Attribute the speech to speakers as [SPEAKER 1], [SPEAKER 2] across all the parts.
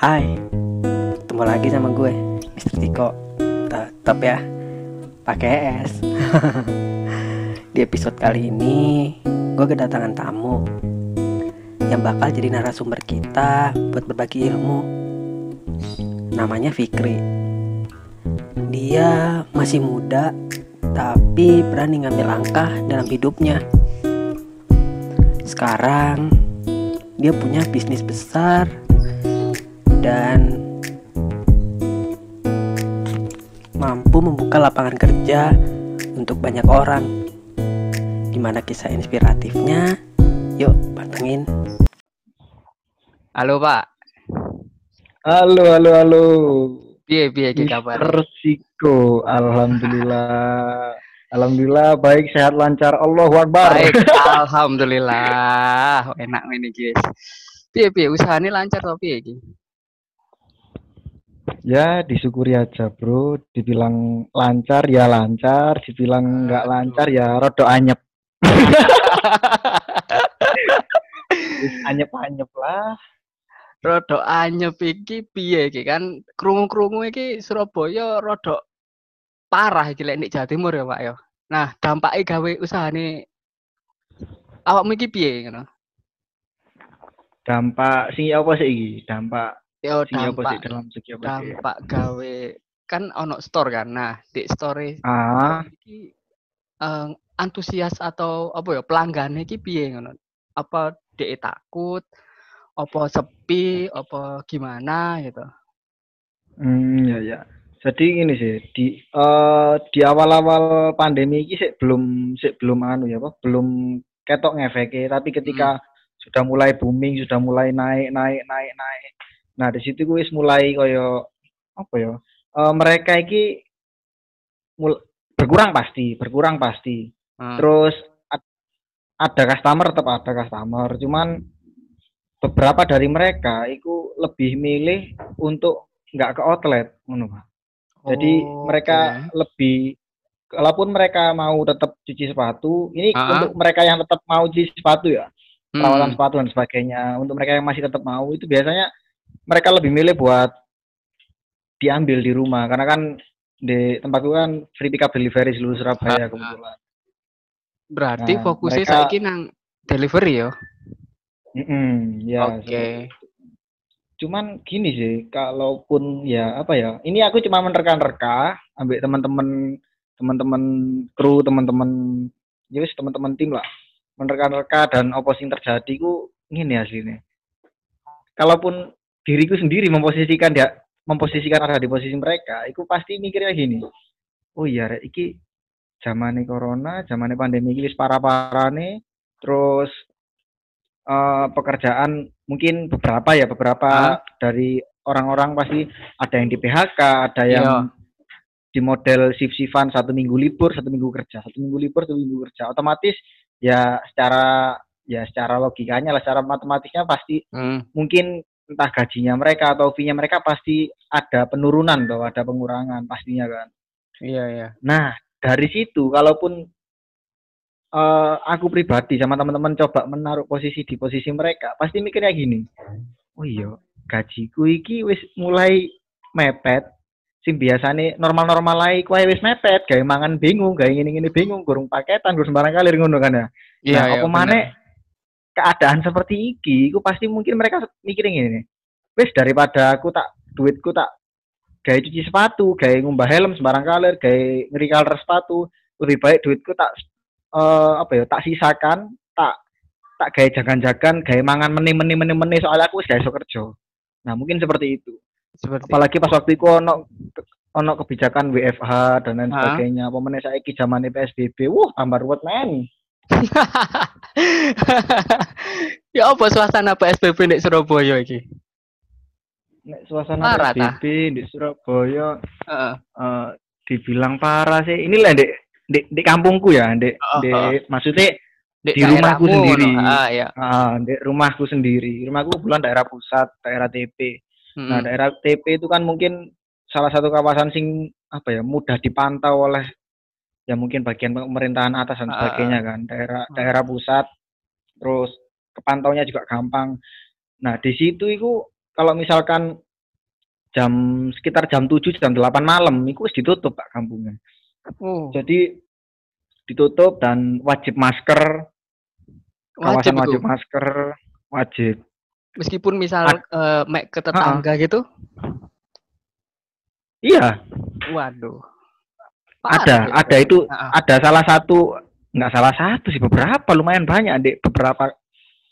[SPEAKER 1] Hai, ketemu lagi sama gue, Mr. Tiko. Tetap ya, pakai S. Di episode kali ini, gue kedatangan tamu yang bakal jadi narasumber kita buat berbagi ilmu. Namanya Fikri. Dia masih muda, tapi berani ngambil langkah dalam hidupnya. Sekarang, dia punya bisnis besar dan mampu membuka lapangan kerja untuk banyak orang. Gimana kisah inspiratifnya? Yuk, pantengin.
[SPEAKER 2] Halo Pak,
[SPEAKER 3] Halo, halo, halo.
[SPEAKER 2] piye piye ki kabar?
[SPEAKER 3] Persiko, alhamdulillah. Alhamdulillah baik sehat lancar. Allahu Akbar.
[SPEAKER 2] Baik, alhamdulillah. Enak ini guys. Piye piye usahane lancar to piye iki?
[SPEAKER 3] Ya, disyukuri aja, Bro. Dibilang lancar ya lancar, dibilang nggak lancar ya rodok anyep. Anyep-anyep lah.
[SPEAKER 2] Rodok anyep iki piye iki kan krungu-krungu iki Surabaya rodok parah iki lek nek Jawa Timur ya Pak ya. Nah, dampake gawe usahane awakmu iki piye ngono?
[SPEAKER 3] Dampak sing apa sih iki? Dampak
[SPEAKER 2] Yo dampak
[SPEAKER 3] dalam segi
[SPEAKER 2] dampak gawe kan ono store kan. Nah, di store
[SPEAKER 3] Ah,
[SPEAKER 2] iki eh, antusias atau apa ya pelanggan iki piye ngono? Apa dhek takut? Apa sepi? Apa gimana gitu?
[SPEAKER 3] Hmm, ya ya. Jadi gini sih, di eh, di awal-awal pandemi ini sih belum sih belum anu ya apa, belum ketok ngefeke, tapi ketika sudah mulai booming, sudah mulai naik naik naik naik. Nah, di situ gue mulai koyo apa ya? eh, mereka iki mul- berkurang pasti, berkurang pasti.
[SPEAKER 2] Hmm.
[SPEAKER 3] Terus ad- ada customer tetap ada customer, cuman beberapa dari mereka itu lebih milih untuk nggak ke outlet, ngono Pak. Jadi
[SPEAKER 2] Oh,
[SPEAKER 3] mereka lebih kalaupun mereka mau tetap cuci sepatu, ini
[SPEAKER 2] Ah.
[SPEAKER 3] untuk mereka yang tetap mau cuci sepatu ya, perawatan
[SPEAKER 2] Hmm.
[SPEAKER 3] sepatu dan sebagainya. Untuk mereka yang masih tetap mau itu biasanya mereka lebih milih buat diambil di rumah karena kan di tempatku kan free pick up delivery seluruh Surabaya
[SPEAKER 2] Ah.
[SPEAKER 3] kebetulan.
[SPEAKER 2] Berarti
[SPEAKER 3] Nah,
[SPEAKER 2] fokusnya
[SPEAKER 3] mereka-
[SPEAKER 2] saiki nang delivery ya.
[SPEAKER 3] Mm-mm, ya,
[SPEAKER 2] Oke.
[SPEAKER 3] cuman gini sih, kalaupun ya apa ya, ini aku cuma menerka-nerka, ambil teman-teman teman-teman kru, teman-teman ya wis teman-teman tim lah, menerka-nerka dan apa sing terjadi ku ngene aslinya. Kalaupun diriku sendiri memposisikan dia memposisikan ada di posisi mereka, itu pasti mikirnya gini. Oh iya, rek, iki zamane corona, zamane pandemi iki wis parah-parane, terus eh, pekerjaan mungkin beberapa ya beberapa dari orang-orang pasti ada yang di PHK, ada yang
[SPEAKER 2] Iya.
[SPEAKER 3] di model shift-shiftan satu minggu libur, satu minggu kerja, satu minggu libur, satu minggu kerja. Otomatis ya secara ya secara logikanya lah, secara matematisnya pasti
[SPEAKER 2] Hmm.
[SPEAKER 3] mungkin entah gajinya mereka atau fee-nya mereka pasti ada penurunan tuh, ada pengurangan pastinya kan.
[SPEAKER 2] Iya, iya.
[SPEAKER 3] Nah, dari situ kalaupun eh, aku pribadi sama teman-teman coba menaruh posisi di posisi mereka, pasti mikirnya gini. Oh iya, gajiku iki wis mulai mepet. Sing biasane normal-normal lae kuwi wis mepet, gawe mangan bingung, gawe ngene-ngene bingung, gurung paketan, gurung sembarang kali ngono kan ya.
[SPEAKER 2] Iya,
[SPEAKER 3] nah,
[SPEAKER 2] iya.
[SPEAKER 3] apa maneh keadaan seperti iki, iku pasti mungkin mereka mikirin gini. Wis daripada aku tak duitku tak gawe cuci sepatu, gawe ngumbah helm sembarang kali, gawe ngeri color sepatu, lebih baik duitku tak eh apa ya, tak sisakan, tak tak gawe jagan-jagan, gawe mangan meneh-meneh meneh-meneh soalnya aku wis iso kerja. Nah, mungkin seperti itu.
[SPEAKER 2] Seperti
[SPEAKER 3] Apalagi pas waktu itu ono ono kebijakan WFH dan lain sebagainya. Meneh saiki zamane PSBB, wuh tambah ruwet men.
[SPEAKER 2] ya apa suasana PSBB di Surabaya iki?
[SPEAKER 3] Nek suasana
[SPEAKER 2] Parah?
[SPEAKER 3] PSBB di Surabaya
[SPEAKER 2] Heeh.
[SPEAKER 3] eh dibilang parah sih. Ini lah dek di, di kampungku ya, dek
[SPEAKER 2] Oh,
[SPEAKER 3] di
[SPEAKER 2] oh.
[SPEAKER 3] maksudnya
[SPEAKER 2] Di,
[SPEAKER 3] Di rumahku sendiri.
[SPEAKER 2] Ah, iya.
[SPEAKER 3] ah, di rumahku sendiri. Rumahku kebetulan daerah pusat, daerah TP.
[SPEAKER 2] Mm.
[SPEAKER 3] Nah, daerah TP itu kan mungkin salah satu kawasan sing apa ya mudah dipantau oleh ya mungkin bagian pemerintahan atas dan
[SPEAKER 2] Ah,
[SPEAKER 3] sebagainya kan. Daerah
[SPEAKER 2] Hmm.
[SPEAKER 3] daerah pusat terus kepantaunya juga gampang. Nah, di situ itu kalau misalkan jam sekitar jam 7 jam 8 malam itu ditutup Pak kampungnya.
[SPEAKER 2] Oh,
[SPEAKER 3] Jadi ditutup dan wajib masker,
[SPEAKER 2] wajib
[SPEAKER 3] kawasan
[SPEAKER 2] iku.
[SPEAKER 3] wajib masker, wajib.
[SPEAKER 2] Meskipun misal eh, mek ke tetangga gitu.
[SPEAKER 3] Iya,
[SPEAKER 2] Waduh.
[SPEAKER 3] Ada,
[SPEAKER 2] Parah,
[SPEAKER 3] ada itu
[SPEAKER 2] Ah, ah.
[SPEAKER 3] ada salah satu nggak salah satu sih beberapa lumayan banyak di beberapa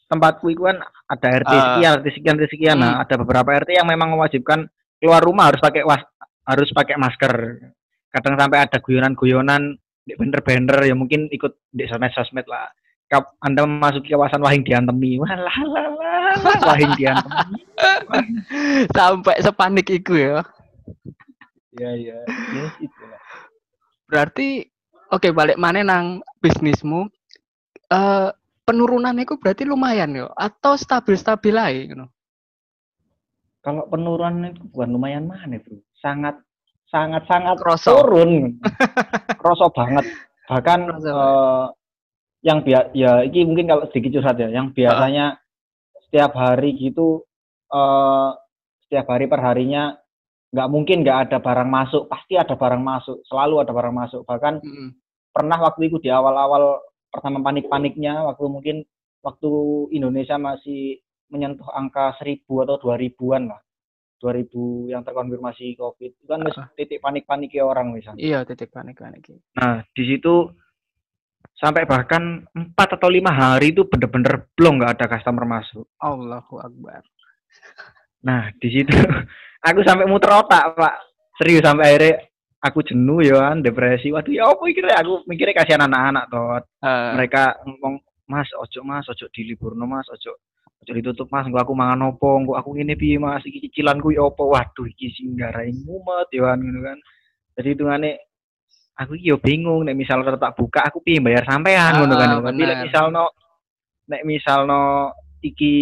[SPEAKER 3] tempatku itu kan ada RT
[SPEAKER 2] Ah.
[SPEAKER 3] sekian, RT sekian, RT sekian. Nah,
[SPEAKER 2] Hmm.
[SPEAKER 3] ada beberapa RT yang memang mewajibkan keluar rumah harus pakai was, harus pakai masker. Kadang sampai ada guyonan-guyonan di banner-banner ya mungkin ikut di sosmed-sosmed lah. Kap, anda memasuki kawasan Wahing diantemi. Lah, Wahing diantemi.
[SPEAKER 2] Sampai sepanik itu ya.
[SPEAKER 3] Iya, iya. Ya, itu lah.
[SPEAKER 2] Berarti oke balik mana nang bisnismu. Eh penurunan itu berarti lumayan yo atau stabil-stabil aja gitu.
[SPEAKER 3] Kalau penurunan itu bukan lumayan mana, Bro. Sangat sangat sangat
[SPEAKER 2] Kroso.
[SPEAKER 3] turun. Kroso banget. Bahkan
[SPEAKER 2] Kroso.
[SPEAKER 3] eh, yang biasa ya ini mungkin kalau sedikit curhat ya, yang biasanya setiap hari gitu eh setiap hari per harinya nggak mungkin nggak ada barang masuk, pasti ada barang masuk, selalu ada barang masuk. Bahkan
[SPEAKER 2] Mm-mm.
[SPEAKER 3] pernah waktu itu di awal-awal pertama panik-paniknya waktu mungkin waktu Indonesia masih menyentuh angka seribu atau dua ribuan lah. 2000 yang terkonfirmasi COVID itu kan wis
[SPEAKER 2] Ah.
[SPEAKER 3] titik panik-paniknya orang misalnya.
[SPEAKER 2] Iya titik panik panik.
[SPEAKER 3] Nah, di situ sampai bahkan empat atau lima hari itu bener-bener belum nggak ada customer masuk.
[SPEAKER 2] Allahu Akbar.
[SPEAKER 3] Nah, di situ aku sampai muter otak, Pak. Serius sampai akhirnya aku jenuh ya kan, depresi. Waduh, ya apa mikirnya aku mikirnya kasihan anak-anak toh.
[SPEAKER 2] Eh,
[SPEAKER 3] Mereka ngomong, "Mas, ojo Mas, ojo diliburno Mas, ojo ojo ditutup Mas, Engko aku mangan opo, engko aku ngene piye Mas, iki cicilanku ya opo." Waduh, iki sing garai mumet ya kan ngono kan. Jadi hitungane aku yo bingung nek misal tak buka aku piye bayar sampean ngono kan.
[SPEAKER 2] Ah,
[SPEAKER 3] Tapi nek
[SPEAKER 2] bener.
[SPEAKER 3] misalno nek misalno iki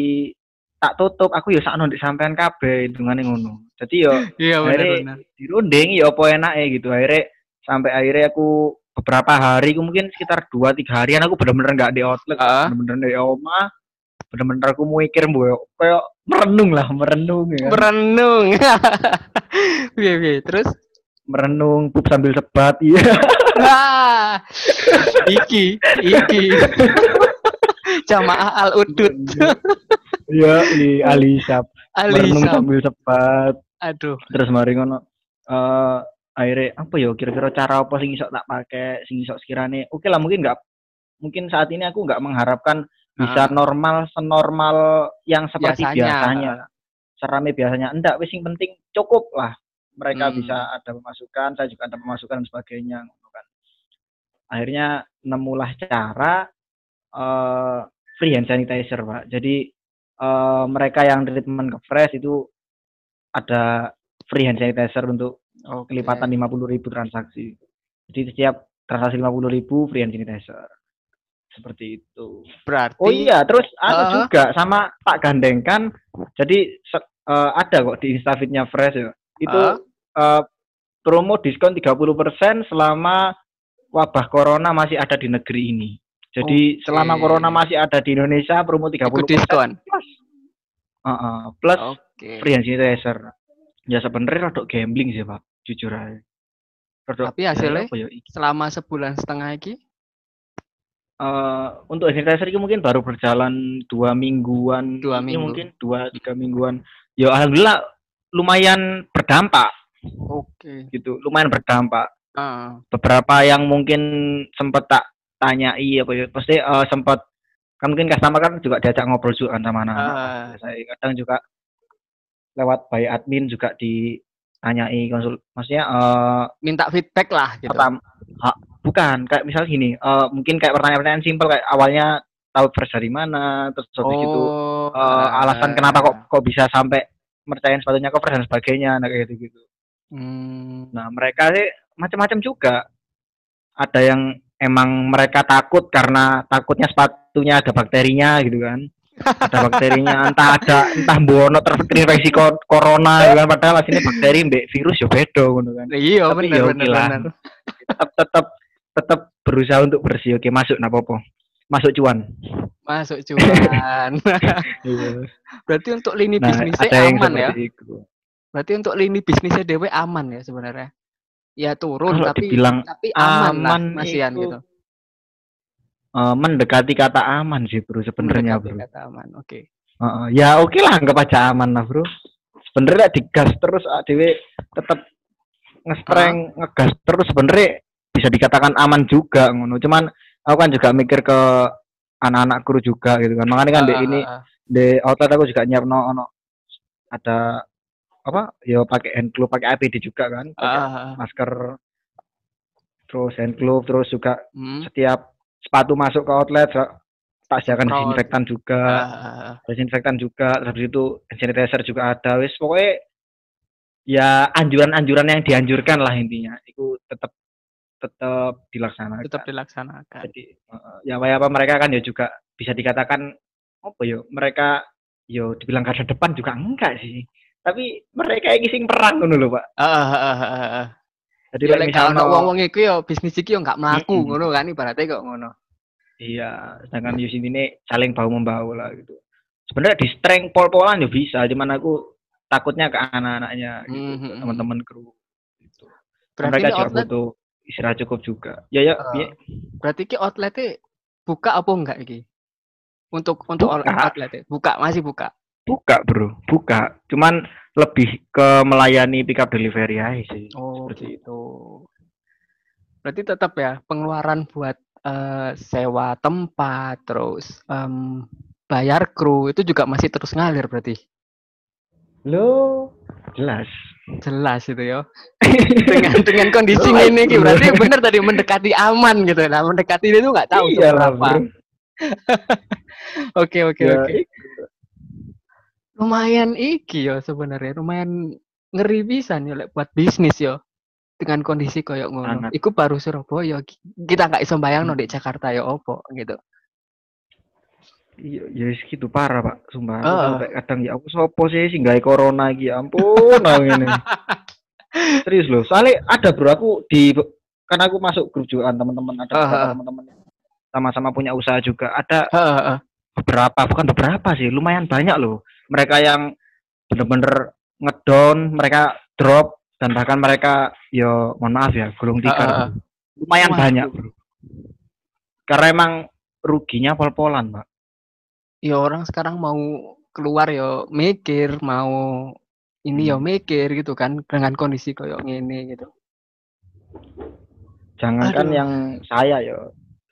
[SPEAKER 3] tak tutup aku yo sakno ndek sampean kabeh hitungane ngono. Jadi yo
[SPEAKER 2] iya
[SPEAKER 3] akhirnya dirunding ya apa enake gitu akhirnya sampai akhirnya aku beberapa hari aku mungkin sekitar dua tiga harian aku bener-bener nggak di outlet
[SPEAKER 2] Ah.
[SPEAKER 3] bener-bener di omah bener-bener aku mikir bu kayak merenung lah merenung ya kan.
[SPEAKER 2] Berenung. Oke oke. Terus
[SPEAKER 3] merenung pup sambil sebat iya
[SPEAKER 2] ah, iki iki jamaah al udud
[SPEAKER 3] iya i alisap merenung
[SPEAKER 2] Alisa.
[SPEAKER 3] sambil sebat
[SPEAKER 2] Aduh.
[SPEAKER 3] terus mari ngono eh akhirnya apa ya kira-kira cara apa sing iso tak pakai sing iso sekiranya oke lah mungkin nggak mungkin saat ini aku nggak mengharapkan bisa
[SPEAKER 2] Ah.
[SPEAKER 3] normal senormal yang seperti
[SPEAKER 2] Biasanya.
[SPEAKER 3] biasanya, serame biasanya enggak wis sing penting cukup lah mereka
[SPEAKER 2] Hmm.
[SPEAKER 3] bisa ada pemasukan saya juga ada pemasukan dan sebagainya kan akhirnya nemulah cara eh free hand sanitizer pak jadi eh mereka yang treatment ke fresh itu ada free hand sanitizer untuk
[SPEAKER 2] Oke.
[SPEAKER 3] kelipatan 50.000 transaksi. Jadi setiap transaksi 50.000 free hand sanitizer. Seperti itu.
[SPEAKER 2] Berarti
[SPEAKER 3] Oh iya, terus ada
[SPEAKER 2] Ah.
[SPEAKER 3] juga sama Pak Gandengkan. Jadi se- eh, ada kok di Instafitnya Fresh ya. Itu
[SPEAKER 2] Ah.
[SPEAKER 3] eh, promo diskon 30% selama wabah corona masih ada di negeri ini. Jadi
[SPEAKER 2] Oke.
[SPEAKER 3] selama corona masih ada di Indonesia promo 30%
[SPEAKER 2] ikut diskon.
[SPEAKER 3] plus. Heeh, plus
[SPEAKER 2] Oke.
[SPEAKER 3] free hand sanitizer. Ya sebenarnya rodok gambling sih pak, jujur aja. Rodok,
[SPEAKER 2] Tapi hasilnya?
[SPEAKER 3] ya?
[SPEAKER 2] Selama sebulan setengah iki
[SPEAKER 3] Eh, untuk sanitizer ini mungkin baru berjalan dua mingguan.
[SPEAKER 2] Dua
[SPEAKER 3] Ini
[SPEAKER 2] minggu.
[SPEAKER 3] mungkin dua tiga mingguan. Ya alhamdulillah lumayan berdampak
[SPEAKER 2] oke.
[SPEAKER 3] gitu, lumayan berdampak.
[SPEAKER 2] Ah.
[SPEAKER 3] Beberapa yang mungkin sempat tak tanyai apa ya, pasti eh, sempat kan mungkin customer kan juga diajak ngobrol juga kan sama anak-anak.
[SPEAKER 2] Ah.
[SPEAKER 3] Saya kadang juga lewat by admin juga ditanyai konsul maksudnya eh
[SPEAKER 2] minta feedback lah gitu.
[SPEAKER 3] pertama ha- bukan kayak misal gini eh mungkin kayak pertanyaan-pertanyaan simpel kayak awalnya tahu fresh dari mana terus habis gitu
[SPEAKER 2] Oh,
[SPEAKER 3] eh, alasan kenapa kok kok bisa sampai mercain sepatunya cover dan sebagainya nah kayak gitu gitu
[SPEAKER 2] Hmm,
[SPEAKER 3] nah mereka sih macam-macam juga ada yang emang mereka takut karena takutnya sepatunya ada bakterinya gitu kan. Ada bakterinya entah ada entah bono terinfeksi corona gitu kan. Padahal aslinya bakteri mbek virus ya beda gitu kan.
[SPEAKER 2] Iya
[SPEAKER 3] ya tetap tetap tetap berusaha untuk bersih. Oke masuk nah popo masuk cuan.
[SPEAKER 2] Masuk cuan.
[SPEAKER 3] Iya.
[SPEAKER 2] Berarti untuk lini
[SPEAKER 3] nah
[SPEAKER 2] bisnisnya aman ya.
[SPEAKER 3] itu.
[SPEAKER 2] Berarti untuk lini bisnisnya dewe aman ya sebenarnya. Ya turun
[SPEAKER 3] Kalau
[SPEAKER 2] tapi
[SPEAKER 3] dibilang
[SPEAKER 2] tapi aman,
[SPEAKER 3] aman
[SPEAKER 2] lah masihan
[SPEAKER 3] itu
[SPEAKER 2] gitu.
[SPEAKER 3] Eh, mendekati kata aman sih bro sebenarnya bro.
[SPEAKER 2] kata aman. Oke.
[SPEAKER 3] Heeh, ya oke lah anggap aja aman lah bro. Sebenarnya digas terus dewe tetap ngestreng ngegas terus sebenarnya bisa dikatakan aman juga ngono. Cuman aku kan juga mikir ke anak-anak kru juga gitu kan. Makanya kan di
[SPEAKER 2] Ah,
[SPEAKER 3] ini
[SPEAKER 2] ah, ah.
[SPEAKER 3] di outlet aku juga nyiapno ono ada apa ya pakai hand glove pakai APD juga kan
[SPEAKER 2] Ah,
[SPEAKER 3] pakai
[SPEAKER 2] ah, ah.
[SPEAKER 3] masker terus hand glove terus juga
[SPEAKER 2] Hmm.
[SPEAKER 3] setiap sepatu masuk ke outlet tak sediakan
[SPEAKER 2] Semprot.
[SPEAKER 3] disinfektan juga
[SPEAKER 2] Ah, ah,
[SPEAKER 3] desinfektan juga terus itu sanitizer juga ada wis pokoknya ya anjuran-anjuran yang dianjurkan lah intinya itu tetap tetap dilaksanakan
[SPEAKER 2] tetap dilaksanakan.
[SPEAKER 3] jadi ya apa apa mereka kan ya juga bisa dikatakan apa yo mereka yo dibilang garda depan juga enggak sih tapi mereka iki sing perang ngono lho Pak
[SPEAKER 2] ah, ah, ah.
[SPEAKER 3] jadi
[SPEAKER 2] Ya
[SPEAKER 3] lek
[SPEAKER 2] gak ono wong-wong iku yo bisnis iki yo gak mlaku
[SPEAKER 3] Mm-mm.
[SPEAKER 2] ngono kan ibaratnya kok ngono.
[SPEAKER 3] iya sedangkan Yusin ini saling bahu membahu lah gitu sebenarnya di strength pol-polan ya bisa cuman aku takutnya ke anak-anaknya gitu
[SPEAKER 2] Mhm,
[SPEAKER 3] ke
[SPEAKER 2] mhm.
[SPEAKER 3] teman-teman kru gitu.
[SPEAKER 2] Berarti
[SPEAKER 3] mereka juga
[SPEAKER 2] outlet
[SPEAKER 3] butuh istirahat cukup juga ya ya piye?
[SPEAKER 2] berarti ki outletnya buka apa enggak iki? Untuk untuk
[SPEAKER 3] Buka.
[SPEAKER 2] outletnya buka masih buka.
[SPEAKER 3] Buka bro buka cuman lebih ke melayani pick up delivery aja sih
[SPEAKER 2] Oh
[SPEAKER 3] Seperti
[SPEAKER 2] gitu. Berarti tetap ya pengeluaran buat eh, sewa tempat terus em, bayar kru itu juga masih terus ngalir berarti.
[SPEAKER 3] lo jelas
[SPEAKER 2] Jelas itu ya. dengan dengan kondisi
[SPEAKER 3] Jelas,
[SPEAKER 2] ini Ki,
[SPEAKER 3] bro.
[SPEAKER 2] berarti bener tadi mendekati aman gitu. Nah, mendekati itu nggak tahu
[SPEAKER 3] Iya lah,
[SPEAKER 2] seberapa.
[SPEAKER 3] bro.
[SPEAKER 2] Oke oke
[SPEAKER 3] Ya,
[SPEAKER 2] oke. Lumayan iki ya sebenarnya, lumayan ngeri bisa nih lek buat bisnis yo. Dengan kondisi koyo ngono. Iku baru Surabaya. Ki- Kita nggak iso bayangno
[SPEAKER 3] Hmm.
[SPEAKER 2] di Jakarta ya opo gitu.
[SPEAKER 3] Iya, ya wis gitu parah pak, sumpah. Aku
[SPEAKER 2] Ah.
[SPEAKER 3] sampai kadang ya aku sopo sih sing gawe corona iki, ya ampun, ini. Serius loh, soalnya ada bro aku di kan aku masuk grup juga teman-teman ada
[SPEAKER 2] ah.
[SPEAKER 3] teman-teman sama-sama punya usaha juga. Ada
[SPEAKER 2] Heeh, heeh.
[SPEAKER 3] beberapa, bukan beberapa sih, lumayan banyak loh. Mereka yang bener-bener ngedown, mereka drop dan bahkan mereka yo mohon maaf ya, gulung tikar.
[SPEAKER 2] ah.
[SPEAKER 3] Lumayan
[SPEAKER 2] Waduh.
[SPEAKER 3] banyak bro. Karena emang ruginya pol-polan pak.
[SPEAKER 2] Ya orang sekarang mau keluar yo mikir, mau ini yo
[SPEAKER 3] Hmm.
[SPEAKER 2] mikir gitu kan dengan kondisi koyo ngene gitu.
[SPEAKER 3] Jangankan
[SPEAKER 2] Aduh.
[SPEAKER 3] yang saya ya,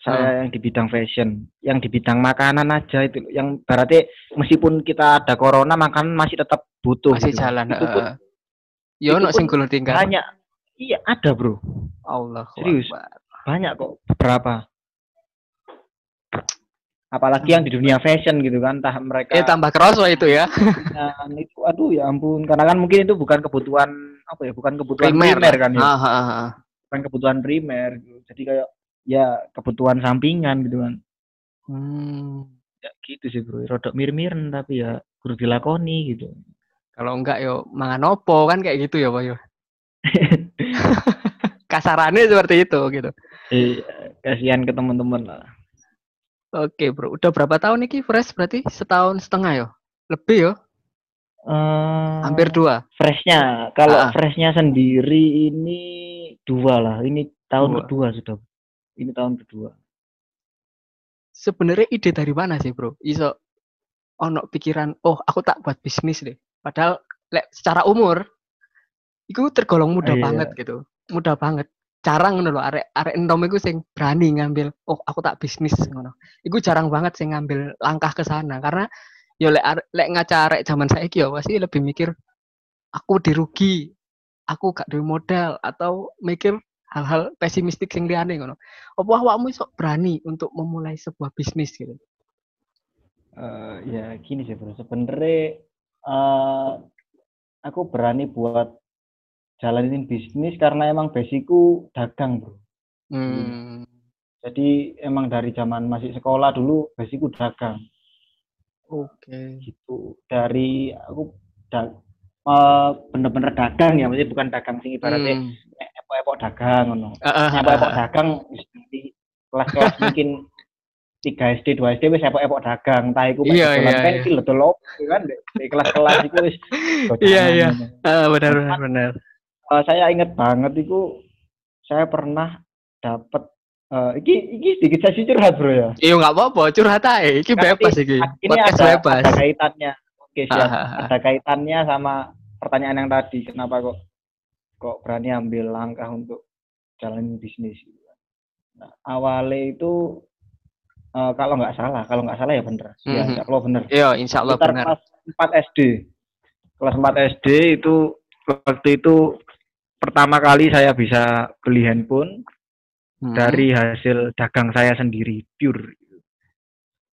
[SPEAKER 3] saya yang di bidang fashion, yang di bidang makanan aja itu, yang berarti meskipun kita ada corona, makanan masih tetap butuh.
[SPEAKER 2] Masih
[SPEAKER 3] gitu.
[SPEAKER 2] jalan,
[SPEAKER 3] Itu pun.
[SPEAKER 2] Ya sing
[SPEAKER 3] pun
[SPEAKER 2] gulung tinggal.
[SPEAKER 3] banyak. Iya ada bro,
[SPEAKER 2] Allah
[SPEAKER 3] Serius?
[SPEAKER 2] Akbar.
[SPEAKER 3] banyak kok beberapa. Apalagi yang di dunia fashion gitu kan, entah mereka
[SPEAKER 2] Eh tambah kerasa itu ya.
[SPEAKER 3] dan itu, aduh ya ampun, karena kan mungkin itu bukan kebutuhan apa ya, bukan kebutuhan
[SPEAKER 2] Primer,
[SPEAKER 3] primer, kan ya,
[SPEAKER 2] Ah, ah, ah, ah.
[SPEAKER 3] bukan kebutuhan primer. Jadi kayak ya kebutuhan sampingan gitu kan.
[SPEAKER 2] Hmm.
[SPEAKER 3] ya gitu sih bro rodok mir-miren tapi ya kudu dilakoni gitu
[SPEAKER 2] Kalau enggak yo mangan opo kan kayak gitu ya, Pak yo. Kasarannya seperti itu gitu.
[SPEAKER 3] eh, kasihan ke teman-teman lah
[SPEAKER 2] Oke, Bro. Udah berapa tahun nih fresh berarti? Setahun setengah yo. Lebih yo,
[SPEAKER 3] Eh,
[SPEAKER 2] hampir dua.
[SPEAKER 3] freshnya kalau
[SPEAKER 2] Ah, ah.
[SPEAKER 3] freshnya sendiri ini dua lah ini tahun
[SPEAKER 2] Dua.
[SPEAKER 3] kedua sudah ini tahun kedua
[SPEAKER 2] Sebenarnya ide dari mana sih, Bro? Iso ono pikiran, oh aku tak buat bisnis deh. Padahal lek secara umur itu tergolong mudah
[SPEAKER 3] Iya.
[SPEAKER 2] banget gitu. Mudah banget. Jarang ngono lho arek arek enom iku sing berani ngambil, oh aku tak bisnis ngono. Iku jarang banget sing ngambil langkah ke sana karena yo lek arek- lek ngaca arek zaman saiki yo pasti lebih mikir aku dirugi, aku gak duwe modal atau mikir hal-hal pesimistik sing liyane ngono. Apa awakmu iso berani untuk memulai sebuah bisnis gitu?
[SPEAKER 3] Eh, ya gini sih bro sebenarnya eh, aku berani buat jalanin bisnis karena emang basicku dagang bro
[SPEAKER 2] Hmm.
[SPEAKER 3] jadi emang dari zaman masih sekolah dulu basicku dagang
[SPEAKER 2] Oke.
[SPEAKER 3] gitu dari aku da, eh, bener-bener dagang ya maksudnya bukan dagang sing ibaratnya
[SPEAKER 2] Hmm.
[SPEAKER 3] epok-epok dagang ngono
[SPEAKER 2] ah, ah,
[SPEAKER 3] epok-epok dagang nanti kelas-kelas mungkin tiga SD dua SD wis epok-epok dagang entah iku
[SPEAKER 2] Iya,
[SPEAKER 3] dodolan
[SPEAKER 2] iya,
[SPEAKER 3] kan
[SPEAKER 2] iya.
[SPEAKER 3] iki lho delok kan di, kelas-kelas iku wis
[SPEAKER 2] Iya, iya. benar benar benar.
[SPEAKER 3] Eh, saya inget banget itu saya pernah dapat eh, iki iki sedikit sesi curhat bro ya
[SPEAKER 2] Iya nggak apa-apa, curhat aja. Iki bebas iki.
[SPEAKER 3] ini
[SPEAKER 2] Podcast
[SPEAKER 3] ada,
[SPEAKER 2] bebas.
[SPEAKER 3] ada kaitannya
[SPEAKER 2] ah, ah.
[SPEAKER 3] ada kaitannya sama pertanyaan yang tadi kenapa kok kok berani ambil langkah untuk jalan bisnis nah, awalnya itu eh, kalau nggak salah kalau nggak salah ya bener ya
[SPEAKER 2] Mhm.
[SPEAKER 3] insya Allah bener
[SPEAKER 2] Iya, insya Allah
[SPEAKER 3] sekitar
[SPEAKER 2] benar.
[SPEAKER 3] kelas 4 SD. Kelas 4 SD itu waktu itu pertama kali saya bisa beli handphone
[SPEAKER 2] Hmm.
[SPEAKER 3] dari hasil dagang saya sendiri pure.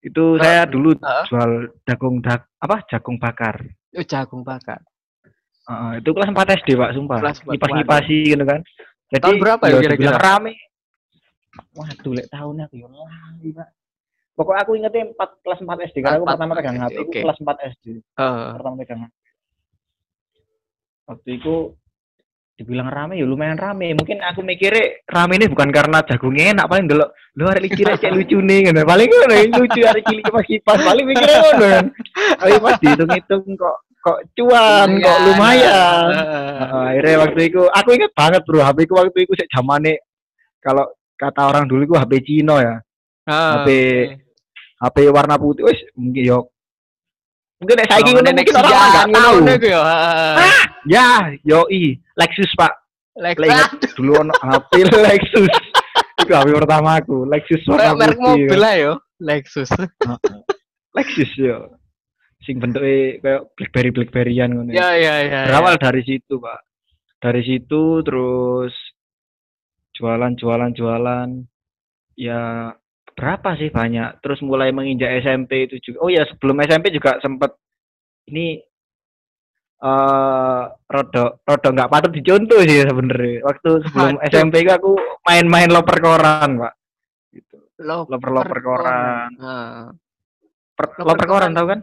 [SPEAKER 3] Itu saya dulu
[SPEAKER 2] Heeh.
[SPEAKER 3] jual jagung dak apa jagung bakar.
[SPEAKER 2] Oh, jagung bakar.
[SPEAKER 3] Heeh, itu kelas 4 SD, Pak, sumpah.
[SPEAKER 2] Kelas empat.
[SPEAKER 3] Ngipas-ngipasi gitu kan. Jadi
[SPEAKER 2] Tahun berapa ya kira-kira?
[SPEAKER 3] dibilang rame. Waduh, lek tahunnya aku yo lali, Pak. Pokoknya aku ingetnya 4, kelas 4 SD karena aku
[SPEAKER 2] Empat
[SPEAKER 3] pertama pegang HP
[SPEAKER 2] oke.
[SPEAKER 3] kelas 4 SD.
[SPEAKER 2] Heeh.
[SPEAKER 3] pertama pegang waktu itu dibilang rame ya lumayan rame. Mungkin aku mikirnya rame ini bukan karena jagungnya enak paling dulu lu hari ini kira cek lucu nih gitu. paling ngono yang lucu hari cilik pas kipas paling mikirnya ngono. Kan tapi pas dihitung-hitung kok kok cuan kok
[SPEAKER 2] Iya,
[SPEAKER 3] lumayan. Akhirnya waktu itu aku ingat banget bro HP ku waktu itu sih zamane kalau kata orang dulu itu HP Cino ya.
[SPEAKER 2] Ah,
[SPEAKER 3] HP HP warna putih wis mungkin yo mungkin nek saiki
[SPEAKER 2] Golongan
[SPEAKER 3] ngono mungkin
[SPEAKER 2] Nexia,
[SPEAKER 3] orang nggak
[SPEAKER 2] ngono
[SPEAKER 3] tahu
[SPEAKER 2] iku ya. heeh.
[SPEAKER 3] Ya, yoi, Lexus Pak.
[SPEAKER 2] Lex-
[SPEAKER 3] Lah ingat dulu ono HP Lexus. Itu HP pertama aku, Lexus warna
[SPEAKER 2] Kayak merek
[SPEAKER 3] putih.
[SPEAKER 2] mobil lah yo, Lexus.
[SPEAKER 3] Lexus yo. Sing bentuknya kayak BlackBerry BlackBerryan ngono.
[SPEAKER 2] Ya ya ya.
[SPEAKER 3] Berawal dari situ, Pak. Dari situ terus jualan jualan jualan. Ya berapa sih banyak. Terus mulai menginjak SMP itu juga. Oh ya, sebelum SMP juga sempat ini eh rodo rodo nggak patut dicontoh sih sebenarnya. Waktu sebelum
[SPEAKER 2] Aduh.
[SPEAKER 3] SMP ku aku main-main loper koran, Pak. Gitu.
[SPEAKER 2] Lo
[SPEAKER 3] Loper-loper koran.
[SPEAKER 2] Nah,
[SPEAKER 3] Per-
[SPEAKER 2] Loper
[SPEAKER 3] loper koran
[SPEAKER 2] koran.
[SPEAKER 3] tahu kan?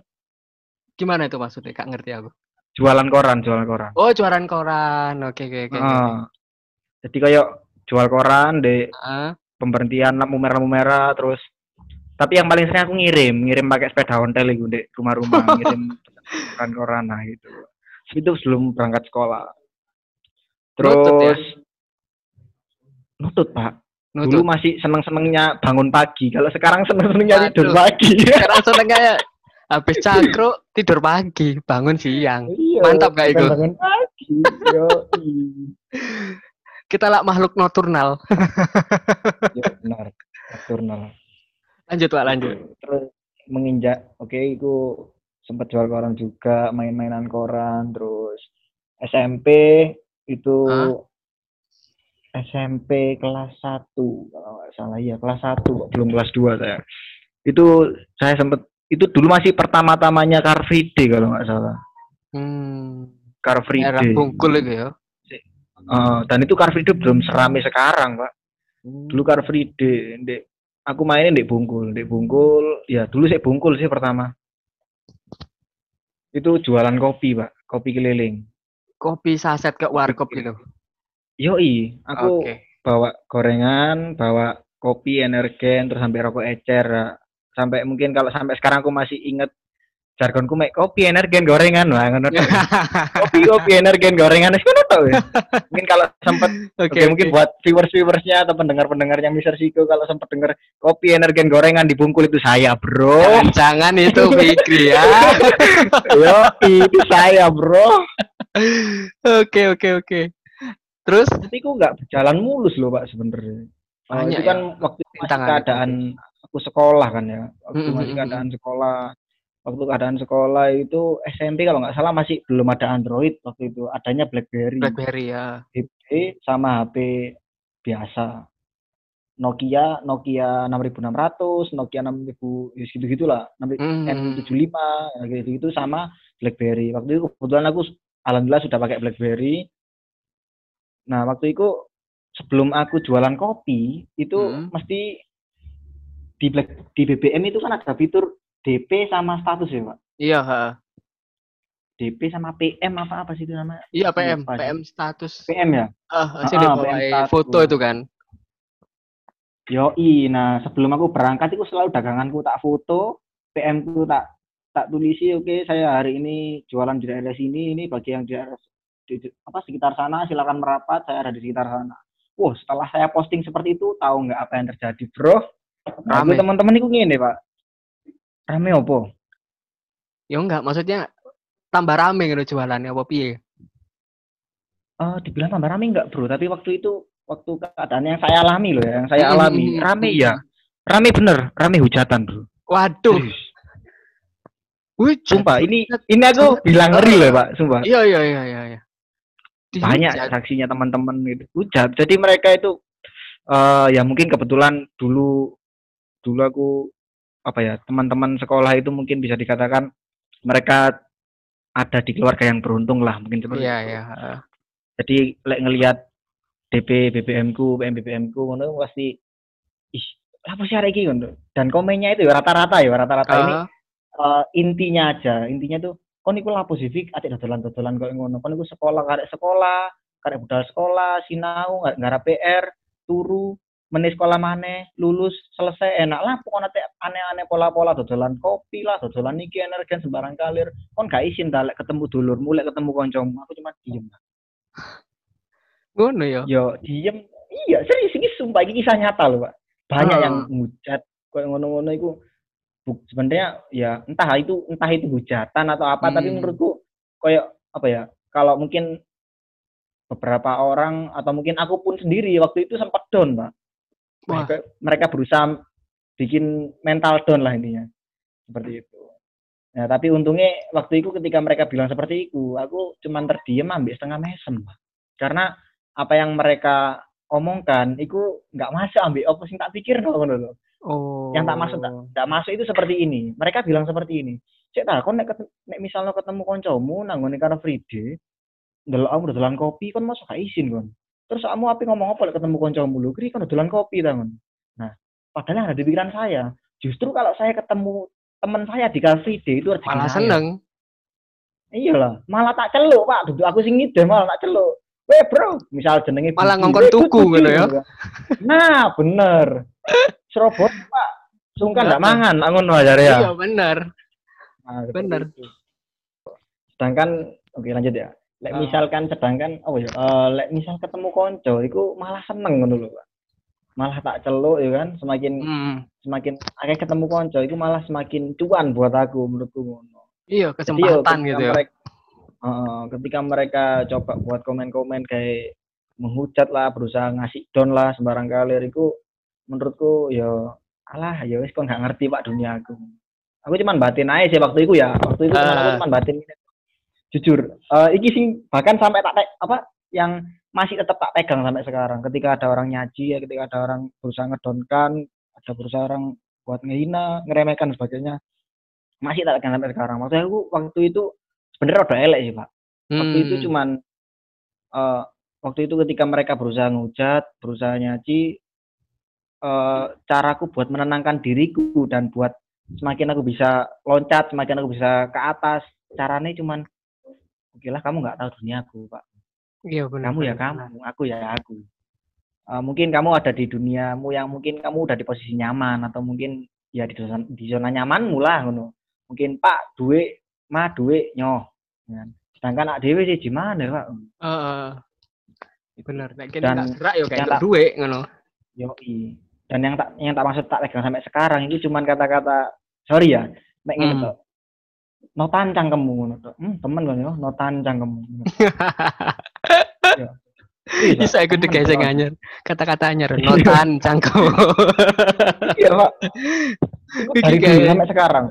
[SPEAKER 2] gimana itu maksudnya? Kak ngerti aku.
[SPEAKER 3] Jualan koran, jualan koran.
[SPEAKER 2] Oh, jualan koran. Oke oke oke.
[SPEAKER 3] Ah. Jadi kayak jual koran di
[SPEAKER 2] Ah,
[SPEAKER 3] pemberhentian lampu merah lampu merah terus tapi yang paling sering aku ngirim ngirim pakai sepeda ontel itu di rumah-rumah ngirim koran-koran nah gitu itu sebelum berangkat sekolah terus
[SPEAKER 2] Nutut ya?
[SPEAKER 3] nutut pak
[SPEAKER 2] nutut.
[SPEAKER 3] dulu masih seneng-senengnya bangun pagi kalau sekarang seneng-senengnya tidur
[SPEAKER 2] Waduh.
[SPEAKER 3] pagi
[SPEAKER 2] Sekarang senengnya habis cangkruk tidur pagi, bangun siang.
[SPEAKER 3] iya
[SPEAKER 2] Mantap,
[SPEAKER 3] bukan
[SPEAKER 2] itu.
[SPEAKER 3] bangun pagi yo
[SPEAKER 2] Kita lah makhluk nocturnal.
[SPEAKER 3] iya benar nocturnal
[SPEAKER 2] Lanjut Pak, lanjut.
[SPEAKER 3] terus menginjak oke itu sempat jual koran juga main-mainan koran terus SMP itu
[SPEAKER 2] Hah?
[SPEAKER 3] SMP kelas 1 kalau nggak salah ya kelas 1 kok belum kelas 2 saya itu saya sempat itu dulu masih pertama-tamanya Car Free Day kalau nggak salah
[SPEAKER 2] Hmm.
[SPEAKER 3] Car Free
[SPEAKER 2] Era
[SPEAKER 3] Day
[SPEAKER 2] bungkul itu ya.
[SPEAKER 3] Eh, dan itu Car Free Day belum serame sekarang pak
[SPEAKER 2] Hmm.
[SPEAKER 3] dulu Car Free Day Ndek- aku mainin di Bungkul di Bungkul ya dulu sih Bungkul sih pertama itu jualan kopi pak kopi keliling
[SPEAKER 2] kopi saset ke warkop gitu.
[SPEAKER 3] yoi aku
[SPEAKER 2] Oke.
[SPEAKER 3] bawa gorengan bawa kopi energen terus sampai rokok ecer sampai mungkin kalau sampai sekarang aku masih inget jargonku mek kopi energen gorengan wah ngono kopi kopi energen gorengan wis ngono wis. mungkin kalau sempat
[SPEAKER 2] Oke,
[SPEAKER 3] Oke, mungkin buat viewers-viewersnya atau pendengar-pendengarnya Mister Siko kalau sempat denger kopi energen gorengan di Bungkul itu saya, bro.
[SPEAKER 2] Jangan itu Fikri ya.
[SPEAKER 3] Yo, itu saya, bro.
[SPEAKER 2] Oke oke oke. Terus
[SPEAKER 3] Tapi aku nggak berjalan mulus loh, Pak, sebenarnya. Oh,
[SPEAKER 2] Banyak
[SPEAKER 3] itu kan waktu masih
[SPEAKER 2] Rintangan.
[SPEAKER 3] keadaan aku sekolah kan ya. Waktu
[SPEAKER 2] Mm, mm,
[SPEAKER 3] masih keadaan sekolah. Waktu keadaan sekolah itu SMP kalau nggak salah masih belum ada Android waktu itu. Adanya BlackBerry.
[SPEAKER 2] BlackBerry ya.
[SPEAKER 3] HP sama HP biasa. Nokia, Nokia 6600, Nokia 6000, ya gitu-gitulah.
[SPEAKER 2] Hmm.
[SPEAKER 3] N75, ya gitu-gitu sama BlackBerry. Waktu itu kebetulan aku alhamdulillah sudah pakai BlackBerry. Nah, waktu itu sebelum aku jualan kopi, itu
[SPEAKER 2] Hmm.
[SPEAKER 3] mesti di Black, di BBM itu kan ada fitur DP sama status ya, Pak.
[SPEAKER 2] Iya, ha.
[SPEAKER 3] DP sama PM apa apa sih itu namanya?
[SPEAKER 2] Iya PM,
[SPEAKER 3] sih.
[SPEAKER 2] PM status.
[SPEAKER 3] PM ya?
[SPEAKER 2] Ah,
[SPEAKER 3] ah,
[SPEAKER 2] bawa
[SPEAKER 3] PM status.
[SPEAKER 2] foto itu kan.
[SPEAKER 3] Yoi, nah sebelum aku berangkat itu selalu daganganku tak foto, PM ku tak tak tulisi, oke saya hari ini jualan di daerah sini, ini bagi yang di daerah di, apa sekitar sana silakan merapat, saya ada di sekitar sana. Wah, setelah saya posting seperti itu, tahu nggak apa yang terjadi, bro? Nah, teman-teman itu gini, Pak. Rame opo?
[SPEAKER 2] Ya enggak, maksudnya tambah rame gitu jualannya apa piye?
[SPEAKER 3] Eh, dibilang tambah rame nggak, bro? Tapi waktu itu, waktu keadaan yang saya alami loh ya, yang saya alami,
[SPEAKER 2] mm,
[SPEAKER 3] rame
[SPEAKER 2] mm.
[SPEAKER 3] ya. Rame bener, rame hujatan, bro.
[SPEAKER 2] Waduh,
[SPEAKER 3] Serius.
[SPEAKER 2] wih,
[SPEAKER 3] Sumpah, ini ini aku bilang ngeri loh, Pak, sumpah.
[SPEAKER 2] Iya iya iya iya. iya.
[SPEAKER 3] banyak
[SPEAKER 2] Dihujat.
[SPEAKER 3] saksinya teman-teman gitu hujat jadi mereka itu eh ya mungkin kebetulan dulu dulu aku apa ya teman-teman sekolah itu mungkin bisa dikatakan mereka ada di keluarga yang beruntung lah mungkin seperti
[SPEAKER 2] Iya
[SPEAKER 3] itu.
[SPEAKER 2] iya. heeh.
[SPEAKER 3] jadi lek ngelihat DP BBM ku PM BBM ku ngono pasti ih apa sih hari ini ngono dan komennya itu ya rata-rata ya rata-rata ini
[SPEAKER 2] Heeh.
[SPEAKER 3] eh, intinya aja intinya tuh kon iku lapo sih Fik atik dodolan-dodolan kok ngono kon iku sekolah karek sekolah karek budal sekolah sinau nggak ngarep PR turu menis sekolah maneh lulus selesai enak lah. Pokoknya atik aneh-aneh pola-pola dodolan kopi lah dodolan iki energen sembarang kalir. Kon gak isin ta lek ketemu dulur mulai ketemu koncomu. Aku cuma diem.
[SPEAKER 2] Ngono ya.
[SPEAKER 3] yo diem. Iya serius ini sumpah ini kisah nyata loh pak. Banyak
[SPEAKER 2] Ah.
[SPEAKER 3] yang ngujat. Kayak ngono-ngono itu sebenarnya ya entah itu entah itu hujatan atau apa tapi
[SPEAKER 2] Hmm.
[SPEAKER 3] menurutku kayak apa ya kalau mungkin beberapa orang atau mungkin aku pun sendiri waktu itu sempat down pak
[SPEAKER 2] Wah.
[SPEAKER 3] mereka, mereka berusaha bikin mental down lah intinya seperti itu Nah, tapi untungnya waktu itu ketika mereka bilang seperti itu, aku cuman terdiam ambil setengah mesem. Karena apa yang mereka omongkan itu nggak masuk ambil apa sih tak pikir no, ngono lho.
[SPEAKER 2] Oh.
[SPEAKER 3] Yang tak masuk tak, nggak masuk itu seperti ini. Mereka bilang seperti ini. Cek tak, kon nek, nek misalnya ketemu koncomu nang ngene Car Free Day, ndelok kamu dodolan kopi kon masuk gak izin kon. Terus kamu apa ngomong apa ketemu koncomu lu, kiri kon dodolan kopi ta kon. Nah, padahal ada di pikiran saya, justru kalau saya ketemu teman saya di Car Free Day itu rezeki
[SPEAKER 2] Malah
[SPEAKER 3] saya.
[SPEAKER 2] seneng.
[SPEAKER 3] Iyalah, malah tak celuk, Pak. Duduk aku sing ngide malah tak celuk. Weh, Bro, misal jenenge
[SPEAKER 2] Malah ngongkon tuku ngono ya.
[SPEAKER 3] Nah, bener. Serobot, Pak. Sungkan
[SPEAKER 2] Heeh.
[SPEAKER 3] mangan, tak ngono ajare ya.
[SPEAKER 2] Iya bener.
[SPEAKER 3] Nah,
[SPEAKER 2] bener.
[SPEAKER 3] Sedangkan oke lanjut ya. Lek
[SPEAKER 2] Ah.
[SPEAKER 3] misalkan sedangkan oh ya, eh, lek misal ketemu konco iku malah seneng ngono lho, Pak. Malah tak celuk ya kan, semakin
[SPEAKER 2] Hmm.
[SPEAKER 3] semakin akeh ketemu konco iku malah semakin cuan buat aku menurutku ngono.
[SPEAKER 2] Iya
[SPEAKER 3] Jadi yo,
[SPEAKER 2] kesempatan gitu ya.
[SPEAKER 3] Mereka, Heeh, ketika mereka coba buat komen-komen kayak menghujat lah, berusaha ngasih down lah sembarang kalir itu menurutku ya alah ya wis kok nggak ngerti Pak dunia aku. Aku cuman batin aja sih waktu itu ya. Waktu itu cuman aku
[SPEAKER 2] Ah.
[SPEAKER 3] cuman batin. Jujur, eh iki sih bahkan sampai tak apa yang masih tetap tak pegang sampai sekarang. Ketika ada orang nyaji ya, ketika ada orang berusaha ngedonkan, ada berusaha orang buat ngehina, ngeremehkan sebagainya. Masih tak pegang sampai sekarang. Waktu aku waktu itu sebenarnya udah elek sih, Pak. Waktu itu
[SPEAKER 2] Hmm.
[SPEAKER 3] cuman eh waktu itu ketika mereka berusaha ngujat, berusaha nyaci eh caraku buat menenangkan diriku dan buat semakin aku bisa loncat, semakin aku bisa ke atas, caranya cuman oke lah kamu nggak tahu duniaku, Pak.
[SPEAKER 2] Iya benar.
[SPEAKER 3] Kamu ya
[SPEAKER 2] benar,
[SPEAKER 3] kamu, aku ya aku. Eh, mungkin kamu ada di duniamu yang mungkin kamu udah di posisi nyaman atau mungkin ya di zona, di zona nyamanmu lah ngono. Mungkin Pak duit, Ma duit nyoh. Ya. Sedangkan anak dewe sih gimana Pak?
[SPEAKER 2] Heeh. Bener, nek kene
[SPEAKER 3] Dan
[SPEAKER 2] nggak gerak ya kayak untuk
[SPEAKER 3] tak-
[SPEAKER 2] duit ngono.
[SPEAKER 3] Yoi. Dan yang tak yang tak maksud tak pegang sampai sekarang itu cuman kata-kata sorry ya, ngene
[SPEAKER 2] Hmm.
[SPEAKER 3] No tancang kamu ngono. Hmm, temen kan yo, no tancang kamu.
[SPEAKER 2] Bisa ikut digesek
[SPEAKER 3] tok.
[SPEAKER 2] anyar. Kata-kata anyar notan cangkem.
[SPEAKER 3] Iya, Pak. Dari dulu sampai sekarang.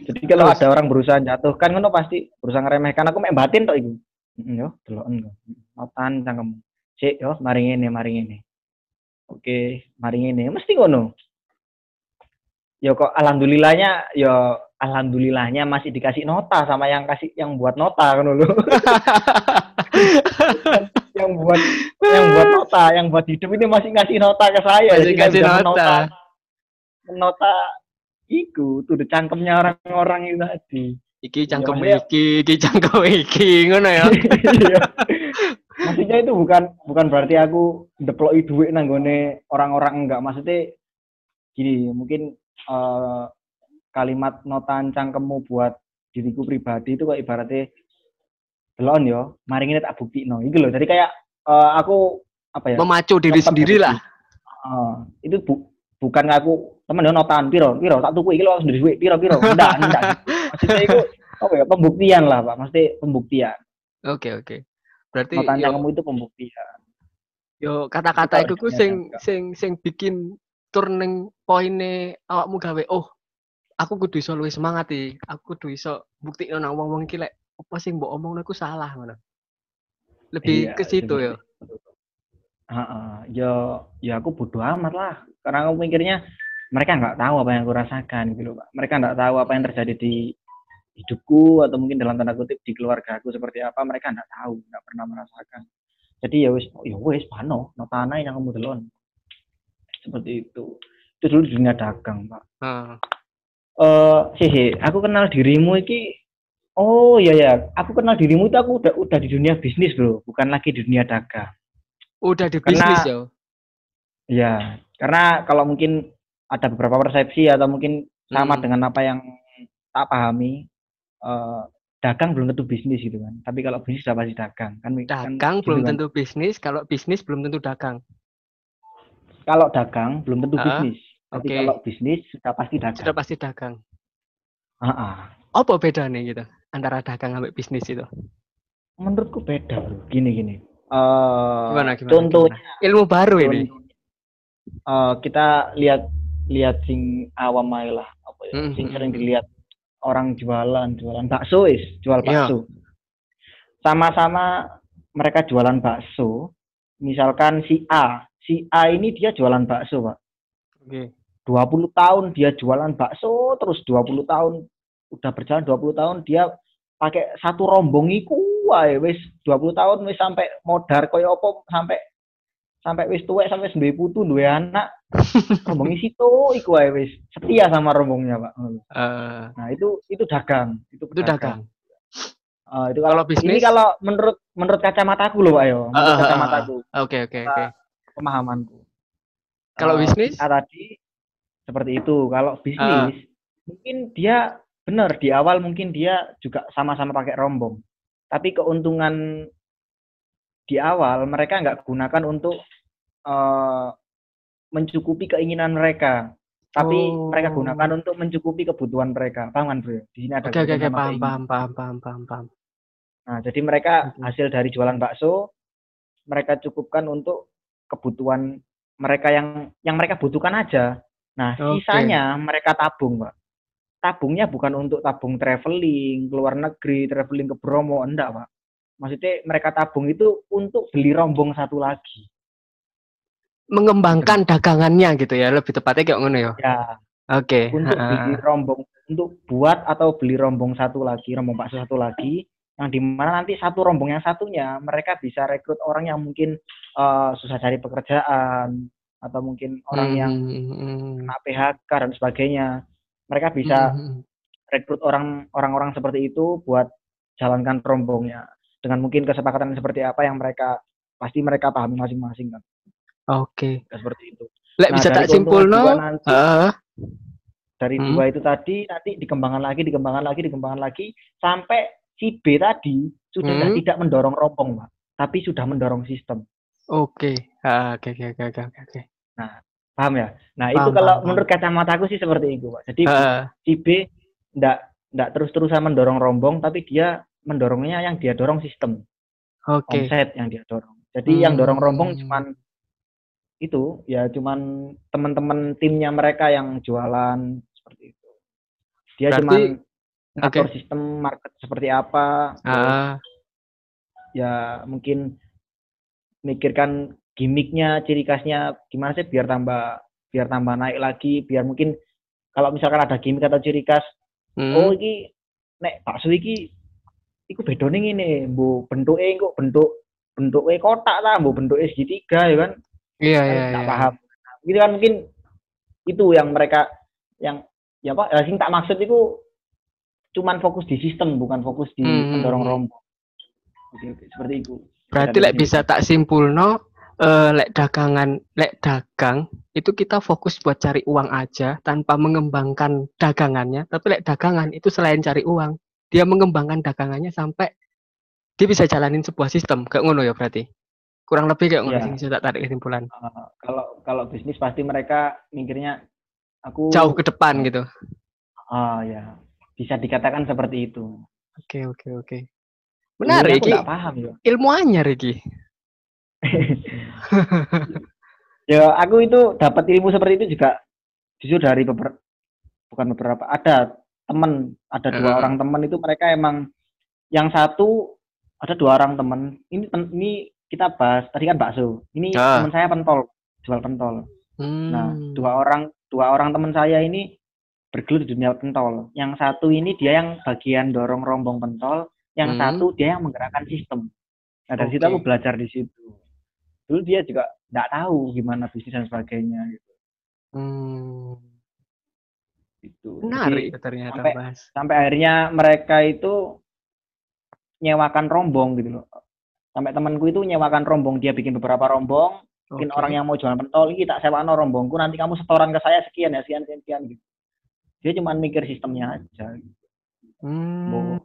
[SPEAKER 3] Jadi kalau ada orang berusaha jatuhkan ngono pasti berusaha ngeremehkan aku mek batin tok iku. Heeh yo, deloken. No tancang kamu. Sik yo, mari ngene, mari ngene. Oke, mari ngene. Mesti ngono. Ya kok alhamdulillahnya ya alhamdulillahnya masih dikasih nota sama yang kasih yang buat nota kan lho. yang buat yang buat nota, yang buat hidup ini masih ngasih nota ke saya.
[SPEAKER 2] Masih ngasih nota.
[SPEAKER 3] menota menota iku tuh cangkemnya orang-orang itu tadi.
[SPEAKER 2] Iki cangkem
[SPEAKER 3] maksudnya-
[SPEAKER 2] iki, iki cangkem iki ngono ya.
[SPEAKER 3] Iya. maksudnya itu bukan bukan berarti aku deploy duit nanggone orang-orang enggak maksudnya gini mungkin eh, kalimat notan cangkemmu buat diriku pribadi itu kayak ibaratnya delon yo mari ini tak bukti no itu loh jadi kayak eh, aku apa ya
[SPEAKER 2] Memacu diri sendiri
[SPEAKER 3] bukti.
[SPEAKER 2] lah.
[SPEAKER 3] eh, itu bu- bukan aku temen yo notan piro piro tak tuku iki lo sendiri duit piro piro enggak enggak maksudnya itu apa ya pembuktian lah pak maksudnya pembuktian
[SPEAKER 2] Oke oke. Berarti
[SPEAKER 3] notan
[SPEAKER 2] yo,
[SPEAKER 3] cangkemmu itu pembuktian
[SPEAKER 2] yo kata-kata
[SPEAKER 3] Itu
[SPEAKER 2] ku sing sing sing bikin turning pointnya awakmu gawe oh aku kudu iso luwih semangat iki. Aku kudu iso bukti nang wong-wong iki lek apa sing mbok omongno iku salah ngono. Lebih
[SPEAKER 3] Iya,
[SPEAKER 2] ke situ ya.
[SPEAKER 3] Heeh, ya ya aku bodoh amat lah. Karena aku mikirnya mereka nggak tahu apa yang aku rasakan gitu Pak. Mereka nggak tahu apa yang terjadi di hidupku atau mungkin dalam tanda kutip di keluarga aku seperti apa, mereka nggak tahu, nggak pernah merasakan. Jadi ya wis ya wis pano, notana yang kamu delon. Seperti itu. Itu dulu di dunia dagang, Pak. Eh, hehe, aku kenal dirimu iki Oh iya ya, aku kenal dirimu itu aku udah udah di dunia bisnis, Bro, bukan lagi di dunia dagang.
[SPEAKER 2] Udah di
[SPEAKER 3] Karena-
[SPEAKER 2] bisnis yo.
[SPEAKER 3] Ya, karena kalau mungkin ada beberapa persepsi atau mungkin sama
[SPEAKER 2] Hmm.
[SPEAKER 3] dengan apa yang tak pahami, eh, dagang belum tentu bisnis gitu kan. Tapi kalau bisnis sudah pasti dagang kan. kan
[SPEAKER 2] Dagang
[SPEAKER 3] gitu
[SPEAKER 2] belum
[SPEAKER 3] kan.
[SPEAKER 2] tentu bisnis, kalau bisnis belum tentu dagang.
[SPEAKER 3] Kalau dagang belum tentu
[SPEAKER 2] Ah,
[SPEAKER 3] bisnis. Tapi
[SPEAKER 2] oke.
[SPEAKER 3] kalau bisnis sudah pasti dagang.
[SPEAKER 2] Sudah pasti dagang.
[SPEAKER 3] Ah, ah.
[SPEAKER 2] Apa bedanya gitu antara dagang sampai bisnis itu?
[SPEAKER 3] Menurutku beda bro. Gini gini. Eh,
[SPEAKER 2] Gimana, gimana,
[SPEAKER 3] contohnya,
[SPEAKER 2] Ilmu baru ini.
[SPEAKER 3] eh, kita lihat lihat sing awam ae lah apa ya,
[SPEAKER 2] Hmm,
[SPEAKER 3] sing
[SPEAKER 2] hmm,
[SPEAKER 3] sering
[SPEAKER 2] hmm.
[SPEAKER 3] dilihat orang jualan jualan bakso is jual
[SPEAKER 2] Iya.
[SPEAKER 3] bakso sama-sama mereka jualan bakso misalkan si A si A ini dia jualan bakso pak
[SPEAKER 2] Oke.
[SPEAKER 3] 20 tahun dia jualan bakso terus 20 tahun udah berjalan 20 tahun dia pakai satu rombong iku wae wis 20 tahun wis sampai modar koyo apa sampai sampai wis tuwek sampai duwe putu duwe anak rombong situ iku wae wis setia sama rombongnya Pak
[SPEAKER 2] Eh,
[SPEAKER 3] nah itu itu dagang itu,
[SPEAKER 2] itu dagang.
[SPEAKER 3] Eh, itu
[SPEAKER 2] Kalau
[SPEAKER 3] kalau
[SPEAKER 2] bisnis?
[SPEAKER 3] ini kalau menurut menurut kacamataku loh Pak yo menurut
[SPEAKER 2] Ah, ah, ah,
[SPEAKER 3] kacamataku
[SPEAKER 2] Oke oke oke.
[SPEAKER 3] Pemahamanku
[SPEAKER 2] Kalau
[SPEAKER 3] Eh,
[SPEAKER 2] bisnis?
[SPEAKER 3] tadi seperti itu. Kalau bisnis mungkin dia benar di awal mungkin dia juga sama-sama pakai rombong. Tapi keuntungan di awal mereka nggak gunakan untuk eh, mencukupi keinginan mereka. Tapi
[SPEAKER 2] Oh.
[SPEAKER 3] mereka gunakan untuk mencukupi kebutuhan mereka. Paham kan, Bro? Di sini ada
[SPEAKER 2] Oke oke
[SPEAKER 3] kebutuhan
[SPEAKER 2] oke
[SPEAKER 3] sama
[SPEAKER 2] paham paham paham paham paham paham.
[SPEAKER 3] Nah, jadi mereka hasil dari jualan bakso mereka cukupkan untuk kebutuhan mereka yang yang mereka butuhkan aja. Nah,
[SPEAKER 2] Oke.
[SPEAKER 3] sisanya mereka tabung, Pak. Tabungnya bukan untuk tabung traveling ke luar negeri, traveling ke Bromo, enggak, Pak. Maksudnya mereka tabung itu untuk beli rombong satu lagi.
[SPEAKER 2] Mengembangkan dagangannya gitu ya, lebih tepatnya kayak ngono ya.
[SPEAKER 3] Ya,
[SPEAKER 2] Oke.
[SPEAKER 3] untuk
[SPEAKER 2] ha,
[SPEAKER 3] beli rombong untuk buat atau beli rombong satu lagi, rombong bakso satu lagi yang di mana nanti satu rombong yang satunya mereka bisa rekrut orang yang mungkin eh, susah cari pekerjaan atau mungkin orang yang
[SPEAKER 2] Hmm, hmm,
[SPEAKER 3] kena PHK dan sebagainya mereka
[SPEAKER 2] hmm,
[SPEAKER 3] bisa
[SPEAKER 2] hmm.
[SPEAKER 3] rekrut orang orang-orang seperti itu buat jalankan rombongnya dengan mungkin kesepakatan seperti apa yang mereka pasti mereka pahami masing-masing kan
[SPEAKER 2] Oke.
[SPEAKER 3] Nggak seperti itu.
[SPEAKER 2] Lek
[SPEAKER 3] Nah,
[SPEAKER 2] bisa tak simpulno,
[SPEAKER 3] dua nanti,
[SPEAKER 2] heeh.
[SPEAKER 3] dari
[SPEAKER 2] Hmm.
[SPEAKER 3] dua itu tadi nanti dikembangkan lagi dikembangkan lagi dikembangkan lagi sampai si B tadi sudah
[SPEAKER 2] Hmm.
[SPEAKER 3] tidak mendorong rombong pak tapi sudah mendorong sistem
[SPEAKER 2] Oke. Ah, Oke oke oke oke oke, oke.
[SPEAKER 3] paham ya nah
[SPEAKER 2] Paham,
[SPEAKER 3] itu kalau
[SPEAKER 2] paham,
[SPEAKER 3] menurut kacamataku sih seperti itu pak jadi
[SPEAKER 2] Heeh.
[SPEAKER 3] si B tidak tidak terus-terusan mendorong rombong tapi dia mendorongnya yang dia dorong sistem
[SPEAKER 2] Oke.
[SPEAKER 3] omset yang dia dorong jadi yang dorong rombong
[SPEAKER 2] Hmm.
[SPEAKER 3] cuman itu ya cuman teman-teman timnya mereka yang jualan seperti itu dia
[SPEAKER 2] Berarti-
[SPEAKER 3] cuman ngatur
[SPEAKER 2] oke.
[SPEAKER 3] sistem market seperti apa terus
[SPEAKER 2] Ah,
[SPEAKER 3] ya mungkin mikirkan gimmicknya ciri khasnya gimana sih biar tambah biar tambah naik lagi biar mungkin kalau misalkan ada gimmick atau ciri khas
[SPEAKER 2] hmm.
[SPEAKER 3] oh iki nek bakso iki iku bedone ngene mbok bentuke kok bentuk bentuke kotak ta mbok bentuke segitiga ya kan
[SPEAKER 2] Iya iya iya.
[SPEAKER 3] paham gitu kan mungkin itu yang mereka yang ya apa ya, sing tak maksud itu cuman fokus di sistem bukan fokus di
[SPEAKER 2] Hmm,
[SPEAKER 3] mendorong
[SPEAKER 2] hmm.
[SPEAKER 3] rombong seperti itu
[SPEAKER 2] Berarti lek bisa tak simpulno eh lek dagangan, lek dagang itu kita fokus buat cari uang aja tanpa mengembangkan dagangannya. Tapi lek dagangan itu selain cari uang, dia mengembangkan dagangannya sampai dia bisa jalanin sebuah sistem. Kayak ngono ya berarti. Kurang lebih kayak ngono
[SPEAKER 3] Iya.
[SPEAKER 2] bisa tak tarik kesimpulan.
[SPEAKER 3] Eh, kalau kalau bisnis pasti mereka mikirnya aku
[SPEAKER 2] Jauh ke depan gitu.
[SPEAKER 3] Ah ya, bisa dikatakan seperti itu.
[SPEAKER 2] Oke, oke, oke.
[SPEAKER 3] Dulu
[SPEAKER 2] Menarik
[SPEAKER 3] aku
[SPEAKER 2] iki
[SPEAKER 3] nggak paham ya.
[SPEAKER 2] ilmu anyar iki.
[SPEAKER 3] ya aku itu dapat ilmu seperti itu juga justru dari beberapa bukan beberapa ada teman ada dua
[SPEAKER 2] Heeh.
[SPEAKER 3] orang teman itu mereka emang yang satu ada dua orang teman ini ini kita bahas tadi kan bakso ini
[SPEAKER 2] Ah.
[SPEAKER 3] teman saya pentol jual pentol nah
[SPEAKER 2] Hmm.
[SPEAKER 3] dua orang dua orang teman saya ini bergelut di dunia pentol yang satu ini dia yang bagian dorong rombong pentol yang
[SPEAKER 2] Hmm.
[SPEAKER 3] satu dia yang menggerakkan sistem nah dari situ aku belajar di situ dulu dia juga nggak tahu gimana bisnis dan sebagainya gitu,
[SPEAKER 2] Hmm.
[SPEAKER 3] gitu.
[SPEAKER 2] Menarik
[SPEAKER 3] Jadi,
[SPEAKER 2] ternyata
[SPEAKER 3] sampai-
[SPEAKER 2] Mas.
[SPEAKER 3] sampai akhirnya mereka itu nyewakan rombong gitu loh sampai temanku itu nyewakan rombong dia bikin beberapa rombong mungkin
[SPEAKER 2] Oke.
[SPEAKER 3] orang yang mau jualan pentol ini tak sewa no rombongku nanti kamu setoran ke saya sekian ya sekian sekian, sekian gitu dia cuma mikir sistemnya aja
[SPEAKER 2] Hmm.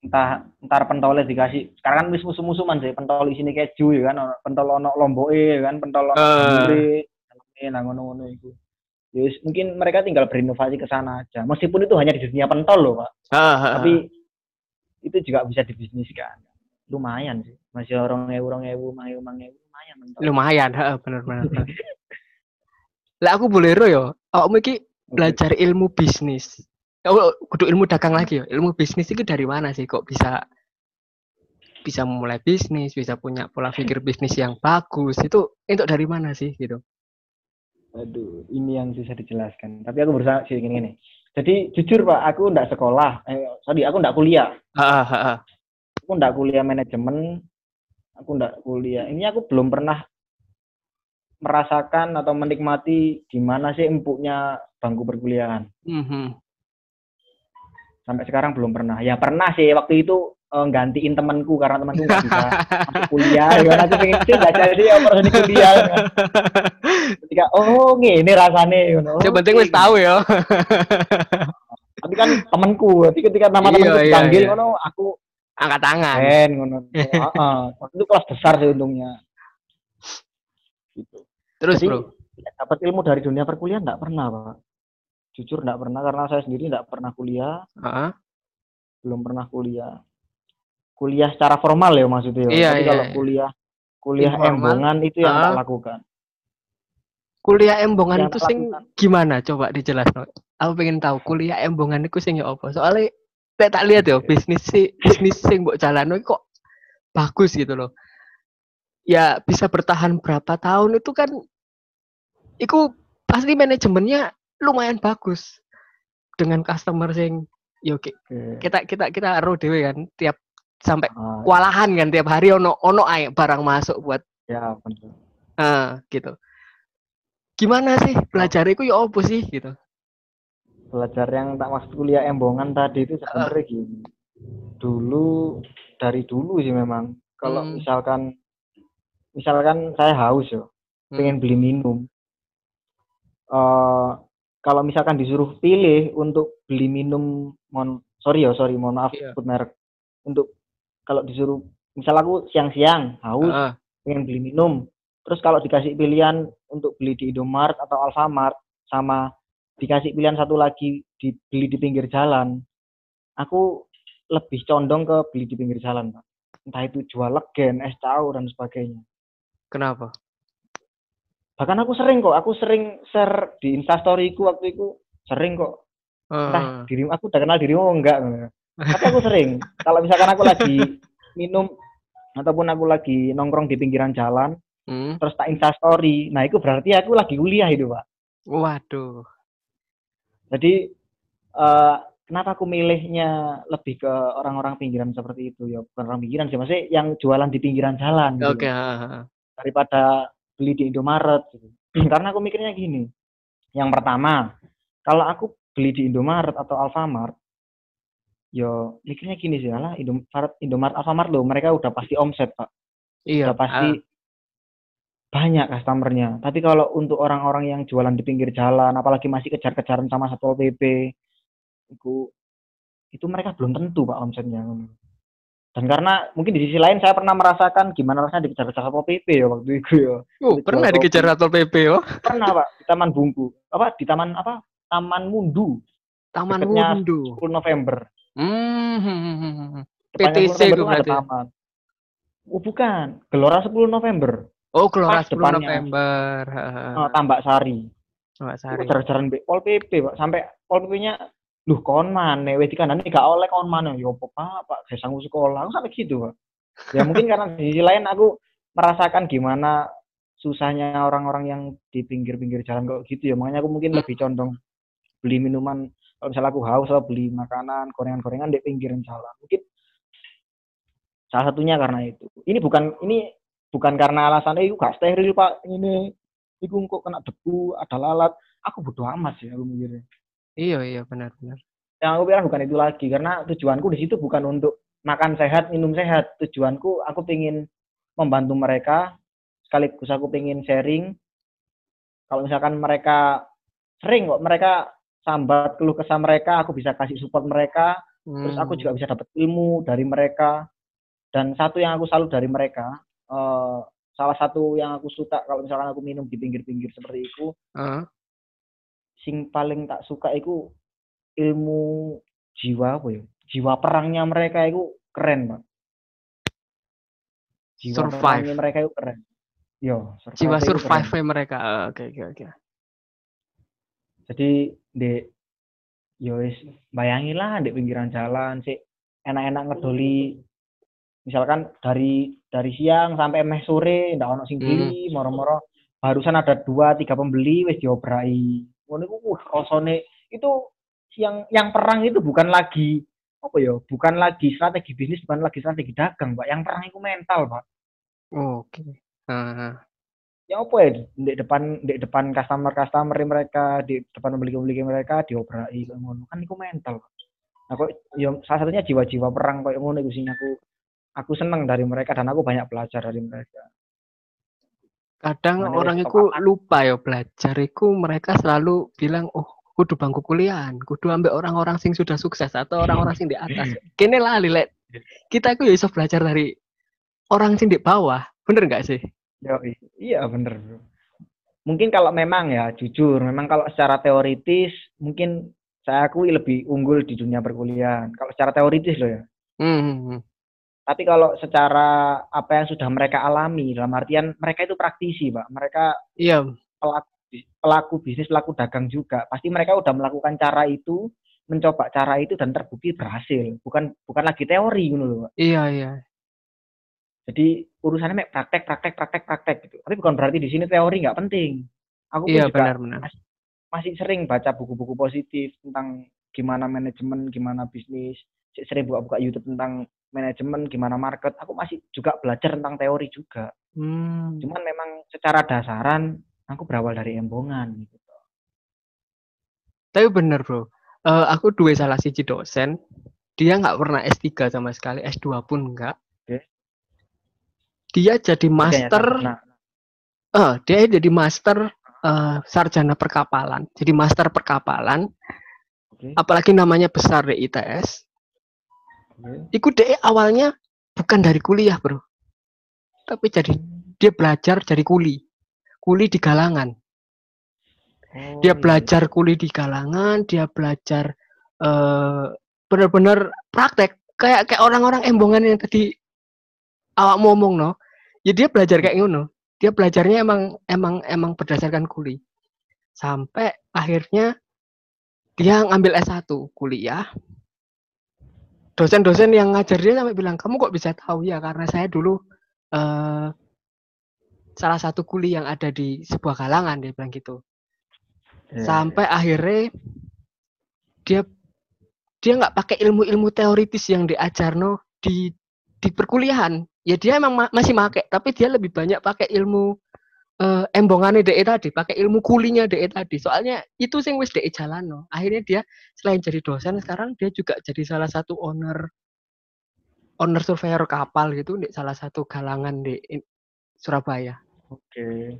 [SPEAKER 3] entah entar pentolnya dikasih sekarang kan wis musuh-musuhan sih pentol di sini keju ya kan pentol ono lomboke ya kan pentol ono ini nah ngono-ngono itu Ya wis, mungkin mereka tinggal berinovasi ke sana aja meskipun itu hanya di dunia pentol loh pak
[SPEAKER 2] ah.
[SPEAKER 3] tapi itu juga bisa dibisniskan lumayan sih masih orang ewu orang ewu mang ewu mang ewu lumayan pentol
[SPEAKER 2] lumayan, heeh, bener bener. bener. Lah aku boleh ro yo. Awakmu iki
[SPEAKER 3] Oke.
[SPEAKER 2] Belajar ilmu bisnis. Oh, kudu ilmu dagang lagi yo. Ilmu bisnis itu dari mana sih kok bisa bisa memulai bisnis, bisa punya pola pikir bisnis yang bagus. Itu itu dari mana sih gitu?
[SPEAKER 3] Aduh, ini yang susah dijelaskan. Tapi aku berusaha sih gini gini. Jadi jujur pak, aku ndak sekolah. Eh, sorry, aku ndak kuliah.
[SPEAKER 2] Heeh, heeh.
[SPEAKER 3] Aku ndak kuliah manajemen. Aku ndak kuliah. Ini aku belum pernah merasakan atau menikmati gimana sih empuknya bangku perkuliahan.
[SPEAKER 2] Mhm.
[SPEAKER 3] Sampai sekarang belum pernah. Ya pernah sih waktu itu eh, gantiin temanku karena temanku nggak bisa masuk kuliah. Ya kan aku pengen sih nggak jadi apa harus kuliah. ya kan. Ketika oh ini rasanya. You know.
[SPEAKER 2] Yang penting wis tahu ya.
[SPEAKER 3] Tapi kan temanku. Tapi ketika nama
[SPEAKER 2] Iya,
[SPEAKER 3] temanku
[SPEAKER 2] iya,
[SPEAKER 3] dipanggil,
[SPEAKER 2] iya.
[SPEAKER 3] aku
[SPEAKER 2] Angkat tangan.
[SPEAKER 3] keren ngono. Heeh. Waktu itu kelas besar sih untungnya.
[SPEAKER 2] Terus,
[SPEAKER 3] Jadi,
[SPEAKER 2] Bro.
[SPEAKER 3] dapat ilmu dari dunia perkuliahan nggak pernah pak jujur nggak pernah karena saya sendiri nggak pernah kuliah
[SPEAKER 2] Heeh.
[SPEAKER 3] belum pernah kuliah kuliah secara formal ya maksudnya ya.
[SPEAKER 2] Iya,
[SPEAKER 3] tapi
[SPEAKER 2] iya,
[SPEAKER 3] kalau
[SPEAKER 2] iya.
[SPEAKER 3] kuliah kuliah
[SPEAKER 2] Informal.
[SPEAKER 3] embongan itu yang
[SPEAKER 2] Ah.
[SPEAKER 3] tak lakukan
[SPEAKER 2] Kuliah embongan
[SPEAKER 3] Yang
[SPEAKER 2] itu
[SPEAKER 3] tak
[SPEAKER 2] sing gimana? Coba dijelaskan. Aku pengen tahu kuliah embongan itu sing ya apa? Soalnya saya tak lihat ya bisnis sih bisnis sing mbok jalan kok bagus gitu loh. Ya bisa bertahan berapa tahun itu kan itu pasti manajemennya lumayan bagus dengan customer sing yo ki-
[SPEAKER 3] Oke.
[SPEAKER 2] kita kita kita ro dhewe kan tiap sampai
[SPEAKER 3] Ah,
[SPEAKER 2] kewalahan kan tiap hari ono ono ae barang masuk buat
[SPEAKER 3] ya benar
[SPEAKER 2] ah gitu. Gimana sih belajar itu ya apa sih gitu?
[SPEAKER 3] belajar yang tak maksud kuliah embongan tadi itu sebenarnya gini dulu dari dulu sih memang kalau
[SPEAKER 2] Hmm.
[SPEAKER 3] misalkan misalkan saya haus ya
[SPEAKER 2] Hmm.
[SPEAKER 3] pengen beli minum eh kalau misalkan disuruh pilih untuk beli minum mohon sorry ya sorry mohon maaf
[SPEAKER 2] Iya.
[SPEAKER 3] sebut merek untuk kalau disuruh misal aku siang-siang haus
[SPEAKER 2] Heeh.
[SPEAKER 3] pengen beli minum terus kalau dikasih pilihan untuk beli di Indomaret atau Alfamart sama dikasih pilihan satu lagi dibeli di pinggir jalan aku lebih condong ke beli di pinggir jalan pak entah itu jual legen es caur dan sebagainya
[SPEAKER 2] Kenapa?
[SPEAKER 3] bahkan aku sering kok aku sering share di instastoryku waktu itu sering kok entah
[SPEAKER 2] Heeh.
[SPEAKER 3] dirimu aku udah kenal dirimu enggak tapi aku sering kalau misalkan aku lagi minum ataupun aku lagi nongkrong di pinggiran jalan
[SPEAKER 2] Hmm.
[SPEAKER 3] terus tak instastory nah itu berarti aku lagi kuliah itu pak
[SPEAKER 2] Waduh.
[SPEAKER 3] jadi eh kenapa aku milihnya lebih ke orang-orang pinggiran seperti itu ya bukan orang pinggiran sih maksudnya yang jualan di pinggiran jalan gitu
[SPEAKER 2] Oke, heeh, heeh.
[SPEAKER 3] Daripada beli di Indomaret gitu. karena aku mikirnya gini yang pertama kalau aku beli di Indomaret atau Alfamart yo mikirnya gini sih lah Indomaret Indomaret Alfamart loh mereka udah pasti omset pak
[SPEAKER 2] Iya.
[SPEAKER 3] udah pasti
[SPEAKER 2] ah,
[SPEAKER 3] banyak customernya. Tapi kalau untuk orang-orang yang jualan di pinggir jalan, apalagi masih kejar-kejaran sama satpol pp, itu itu mereka belum tentu pak omsetnya. Dan karena mungkin di sisi lain saya pernah merasakan gimana rasanya dikejar-kejar satpol pp ya waktu itu ya.
[SPEAKER 2] Oh,
[SPEAKER 3] Untuk
[SPEAKER 2] pernah dikejar. Satpol PP oh.
[SPEAKER 3] Pernah pak di Taman Bungku, apa di Taman apa? Taman Mundu,
[SPEAKER 2] Taman
[SPEAKER 3] Deketnya
[SPEAKER 2] Wundu.
[SPEAKER 3] 10 November.
[SPEAKER 2] Hmm. hmm, hmm, hmm, hmm.
[SPEAKER 3] Depannya 10
[SPEAKER 2] PTC itu berarti.
[SPEAKER 3] taman. Oh bukan, Gelora 10 November.
[SPEAKER 2] Oh, Gelora
[SPEAKER 3] Pas
[SPEAKER 2] 10
[SPEAKER 3] depannya.
[SPEAKER 2] November.
[SPEAKER 3] Oh, Tambak Sari.
[SPEAKER 2] Mbak
[SPEAKER 3] Itu
[SPEAKER 2] Sari.
[SPEAKER 3] kejar-kejaran Pol PP, Pak. Sampai Pol PP-nya, "Duh, kon mana? Wis dikandani gak oleh kon mana?" Ya apa, Pak? Pak, saya sanggup sekolah. Aku sampai gitu, Pak. Ya mungkin karena di sisi lain aku merasakan gimana susahnya orang-orang yang di pinggir-pinggir jalan kok gitu ya. Makanya aku mungkin lebih condong beli minuman kalau misalnya aku haus atau beli makanan, gorengan-gorengan di pinggiran jalan. Mungkin salah satunya karena itu. Ini bukan ini bukan karena alasan eh gak steril, Pak. Ini iku kok kena debu, ada lalat. Aku bodo amat sih aku mikirnya.
[SPEAKER 2] Iya, iya benar-benar.
[SPEAKER 3] Yang aku bilang bukan itu lagi karena tujuanku di situ bukan untuk makan sehat, minum sehat. Tujuanku aku pengen membantu mereka sekaligus aku pengen sharing. Kalau misalkan mereka sering kok mereka sambat keluh kesah mereka, aku bisa kasih support mereka. Terus aku
[SPEAKER 2] Hmm.
[SPEAKER 3] juga bisa dapat ilmu dari mereka. Dan satu yang aku salut dari mereka, eh, salah satu yang aku suka kalau misalkan aku minum di pinggir-pinggir seperti itu,
[SPEAKER 2] Heeh.
[SPEAKER 3] Sing paling tak suka itu ilmu jiwa apa ya? Jiwa perangnya mereka itu keren, Pak. Jiwa
[SPEAKER 2] Survive.
[SPEAKER 3] perangnya mereka itu keren. Yo,
[SPEAKER 2] Jiwa
[SPEAKER 3] survive
[SPEAKER 2] mereka. Ah, Oke, oke, oke.
[SPEAKER 3] Jadi di yo wis bayangilah di pinggiran jalan sih enak-enak ngedoli misalkan dari dari siang sampai meh sore ndak ono sing
[SPEAKER 2] Hmm.
[SPEAKER 3] beli moro-moro barusan ada dua tiga pembeli wis diobrai ngono iku uh rasane itu yang yang perang itu bukan lagi apa ya bukan lagi strategi bisnis bukan lagi strategi dagang pak. Yang perang itu mental pak.
[SPEAKER 2] Oke. Heeh.
[SPEAKER 3] ya apa ya di depan di depan customer customer mereka di depan pembeli pembeli mereka diobrai ngono. Kan itu mental nah kok ya salah satunya jiwa-jiwa perang kayak ngono itu sih. Aku aku seneng dari mereka dan aku banyak belajar dari mereka
[SPEAKER 2] Kadang
[SPEAKER 3] Makanya
[SPEAKER 2] orang itu lupa ya belajar iku mereka selalu bilang oh kudu bangku kuliahan, kudu ambek orang-orang sing sudah sukses atau orang-orang sing di atas. Kene lah lek kita itu ya bisa belajar dari orang sing di bawah. Bener nggak sih?
[SPEAKER 3] Yo, iya bener bro. Mungkin kalau memang ya jujur, memang kalau secara teoritis mungkin saya akui lebih unggul di dunia perkuliahan. Kalau secara teoritis loh ya.
[SPEAKER 2] Hmm, hmm, hmm.
[SPEAKER 3] Tapi kalau secara apa yang sudah mereka alami, dalam artian mereka itu praktisi, Pak. Mereka
[SPEAKER 2] Iya,
[SPEAKER 3] pelaku pelaku bisnis, pelaku dagang juga. Pasti mereka udah melakukan cara itu, mencoba cara itu dan terbukti berhasil. Bukan bukan lagi teori gitu loh, Pak.
[SPEAKER 2] iya, iya.
[SPEAKER 3] Jadi urusannya mek praktek, praktek, praktek, praktek gitu. Tapi bukan berarti di sini teori nggak penting. Aku pun
[SPEAKER 2] Iya,
[SPEAKER 3] juga
[SPEAKER 2] benar-benar.
[SPEAKER 3] masih sering baca buku-buku positif tentang gimana manajemen, gimana bisnis. Sering buka-buka YouTube tentang manajemen, gimana market. Aku masih juga belajar tentang teori juga.
[SPEAKER 2] Hmm.
[SPEAKER 3] Cuman memang secara dasaran aku berawal dari embongan gitu.
[SPEAKER 2] Tapi bener bro, Eh, aku dua salah siji dosen, dia nggak pernah S3 sama sekali, S2 pun enggak.
[SPEAKER 3] Oke.
[SPEAKER 2] Dia jadi master,
[SPEAKER 3] Nah,
[SPEAKER 2] eh dia jadi master eh, sarjana perkapalan, jadi master perkapalan,
[SPEAKER 3] oke.
[SPEAKER 2] apalagi namanya besar di ITS.
[SPEAKER 3] Oke.
[SPEAKER 2] Ikut DE awalnya bukan dari kuliah bro, tapi jadi dia belajar dari kuli, kuli di galangan.
[SPEAKER 3] Oh,
[SPEAKER 2] dia
[SPEAKER 3] iya.
[SPEAKER 2] belajar kuli di kalangan, dia belajar eh benar-benar praktek kayak kayak orang-orang embongan yang tadi awak ngomong no. Ya dia belajar kayak ngono. Dia belajarnya emang emang emang berdasarkan kuli. Sampai akhirnya dia ngambil S1 kuliah. Dosen-dosen yang ngajar dia sampai bilang, "Kamu kok bisa tahu ya? Karena saya dulu eh salah satu kuli yang ada di sebuah kalangan," dia bilang gitu.
[SPEAKER 3] Iya,
[SPEAKER 2] sampai akhirnya dia dia nggak pakai ilmu-ilmu teoritis yang diajarno di di perkuliahan. Ya dia emang ma- masih make tapi dia lebih banyak pakai ilmu eh, embongannya DE tadi pakai ilmu kulinya DE tadi soalnya itu sing wis DE jalano akhirnya dia selain jadi dosen sekarang dia juga jadi salah satu owner owner surveyor kapal gitu di salah satu galangan di Surabaya.
[SPEAKER 3] Oke.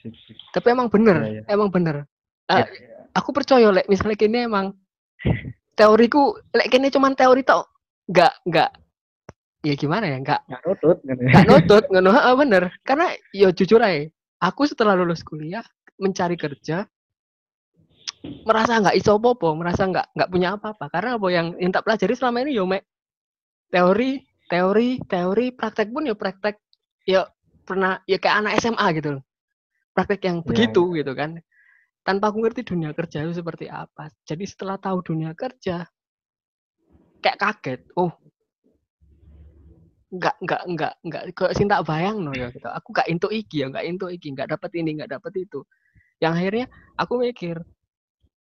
[SPEAKER 3] Sip.
[SPEAKER 2] Tapi emang bener,
[SPEAKER 3] Iya, iya.
[SPEAKER 2] emang bener. Eh,
[SPEAKER 3] Ya,
[SPEAKER 2] aku percaya lek misalnya kini emang teoriku lek kini cuman teori tok nggak nggak ya gimana ya nggak
[SPEAKER 3] nggak nutut kan ya.
[SPEAKER 2] nggak nutut ngono bener karena ya jujur aja aku setelah lulus kuliah mencari kerja merasa nggak iso apa merasa nggak nggak punya apa-apa. Karena apa yang yang tak pelajari selama ini yo mek teori teori teori praktek pun ya praktek ya pernah ya kayak anak SMA gitu loh. Praktek yang
[SPEAKER 3] Iya,
[SPEAKER 2] begitu gitu kan. Tanpa aku ngerti dunia kerja itu seperti apa. Jadi setelah tahu dunia kerja kayak kaget oh nggak nggak nggak nggak ke sing tak bayang no ya gitu. Aku nggak into iki ya nggak into iki nggak dapat ini nggak dapat itu. Yang akhirnya aku mikir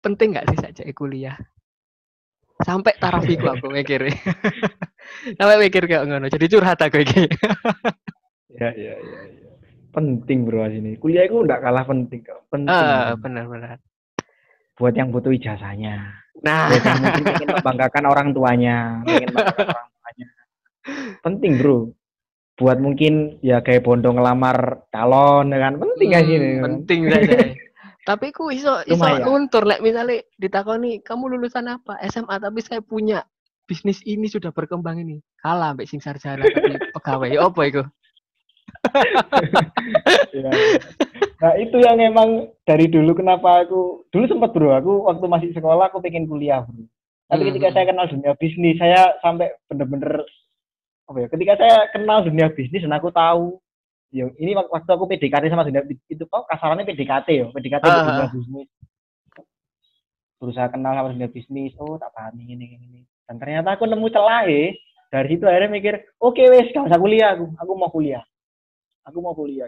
[SPEAKER 2] penting nggak sih saja kuliah? Sampai tarafiku aku mikir. Sampai mikir kayak ngono jadi curhat aku iki.
[SPEAKER 3] Ya ya ya ya. penting bro sini kuliah itu nggak kalah penting kok penting.
[SPEAKER 2] Ah benar benar.
[SPEAKER 3] Buat yang butuh ijazahnya.
[SPEAKER 2] Nah.
[SPEAKER 3] Buat yang mungkin ingin membanggakan orang tuanya ingin membanggakan orang penting bro buat mungkin ya kayak bondo ngelamar calon ya kan penting
[SPEAKER 2] Hmm,
[SPEAKER 3] sini kan?
[SPEAKER 2] penting saja tapi ku iso iso
[SPEAKER 3] Lumayan.
[SPEAKER 2] luntur lek misalnya ditakoni kamu lulusan apa SMA tapi saya punya bisnis ini sudah berkembang ini kalah mbak sing sarjana tapi pegawai ya apa itu
[SPEAKER 3] Iya. Nah itu yang emang dari dulu kenapa aku dulu sempat bro aku waktu masih sekolah aku pengen kuliah bro. Tapi
[SPEAKER 2] Hmm,
[SPEAKER 3] ketika
[SPEAKER 2] hmm.
[SPEAKER 3] saya kenal dunia bisnis saya sampai bener-bener apa ya? Ketika saya kenal dunia bisnis dan aku tahu ya ini wak- waktu aku PDKT sama dunia itu kok kasarannya PDKT ya PDKT di
[SPEAKER 2] Ah,
[SPEAKER 3] dunia
[SPEAKER 2] ah.
[SPEAKER 3] bisnis berusaha kenal sama dunia bisnis oh tak paham ini ini ini dan ternyata aku nemu celah eh. dari situ akhirnya mikir oke wes gak usah kuliah aku aku mau kuliah aku mau kuliah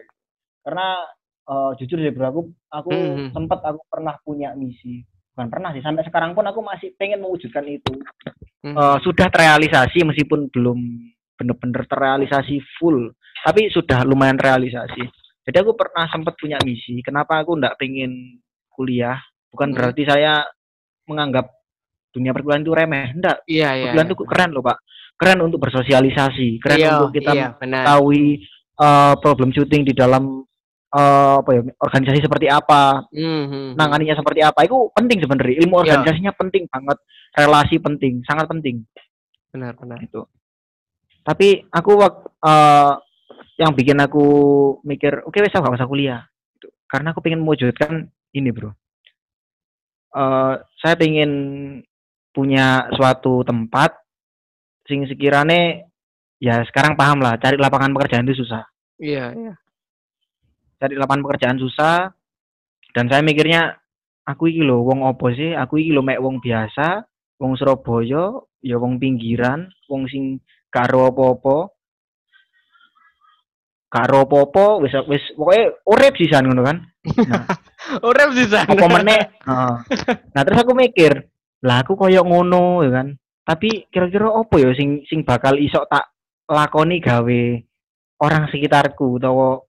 [SPEAKER 3] karena eh, jujur deh bro aku aku
[SPEAKER 2] Hmm.
[SPEAKER 3] sempat aku pernah punya misi bukan pernah sih sampai sekarang pun aku masih pengen mewujudkan itu
[SPEAKER 2] Hmm.
[SPEAKER 3] Eh, sudah terrealisasi meskipun belum benar-benar terrealisasi full. Tapi sudah lumayan realisasi. Jadi aku pernah sempat punya misi kenapa aku nggak pengen kuliah? Bukan
[SPEAKER 2] Hmm.
[SPEAKER 3] berarti saya menganggap dunia perkuliahan itu remeh. Enggak
[SPEAKER 2] iya iya
[SPEAKER 3] perkuliahan itu keren loh pak. Keren untuk bersosialisasi. Keren
[SPEAKER 2] Iya,
[SPEAKER 3] untuk kita
[SPEAKER 2] iya,
[SPEAKER 3] mengetahui eh, problem shooting di dalam eh, apa ya organisasi seperti apa
[SPEAKER 2] Hmm, hmm, hmm.
[SPEAKER 3] nanganinya seperti apa. Itu penting sebenarnya. Ilmu
[SPEAKER 2] Iya.
[SPEAKER 3] organisasinya penting banget. Relasi penting sangat penting.
[SPEAKER 2] Benar benar.
[SPEAKER 3] Itu tapi aku wak- eh, yang bikin aku mikir oke wes aku gak usah kuliah. Gitu. karena aku pengen mewujudkan ini bro. Eh, saya pengen punya suatu tempat sing sekiranya ya sekarang paham lah cari lapangan pekerjaan itu susah.
[SPEAKER 2] Iya iya.
[SPEAKER 3] Cari lapangan pekerjaan susah dan saya mikirnya aku iki lho wong opo sih? Aku iki lho mek wong biasa wong Surabaya ya wong pinggiran wong sing karo apa-apa karo apa-apa wis wis pokoke urip sisan ngono kan
[SPEAKER 2] urip sih sana
[SPEAKER 3] apa meneh heeh. nah terus aku mikir lah aku koyo ngono ya kan tapi kira-kira apa ya sing sing bakal iso tak lakoni gawe orang sekitarku utawa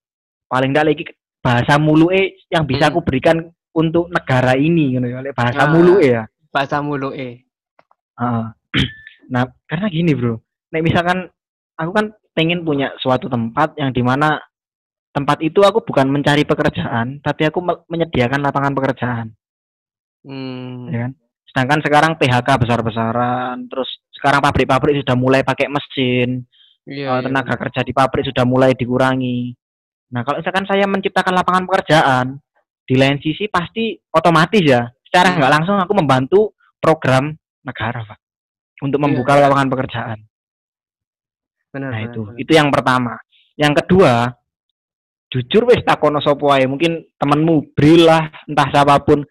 [SPEAKER 3] paling ndak lagi bahasa muluke yang bisa
[SPEAKER 2] Hmm.
[SPEAKER 3] aku berikan untuk negara ini ngono ya bahasa
[SPEAKER 2] Ah.
[SPEAKER 3] muluke ya
[SPEAKER 2] bahasa mulu eh
[SPEAKER 3] Heeh. nah karena gini bro nek misalkan aku kan pengen punya suatu tempat yang di mana tempat itu aku bukan mencari pekerjaan tapi aku me- menyediakan lapangan pekerjaan
[SPEAKER 2] hmm.
[SPEAKER 3] ya kan sedangkan sekarang PHK besar-besaran terus sekarang pabrik-pabrik sudah mulai pakai mesin
[SPEAKER 2] iya,
[SPEAKER 3] eh, tenaga kerja di pabrik sudah mulai dikurangi nah kalau misalkan saya menciptakan lapangan pekerjaan di lain sisi pasti otomatis ya secara
[SPEAKER 2] Hmm.
[SPEAKER 3] nggak langsung aku membantu program negara pak untuk
[SPEAKER 2] Iya,
[SPEAKER 3] membuka
[SPEAKER 2] iya.
[SPEAKER 3] lapangan pekerjaan
[SPEAKER 2] benar
[SPEAKER 3] nah itu.
[SPEAKER 2] benar.
[SPEAKER 3] itu yang pertama. Yang kedua jujur wis takono sapa wae mungkin temenmu bril lah entah siapa pun.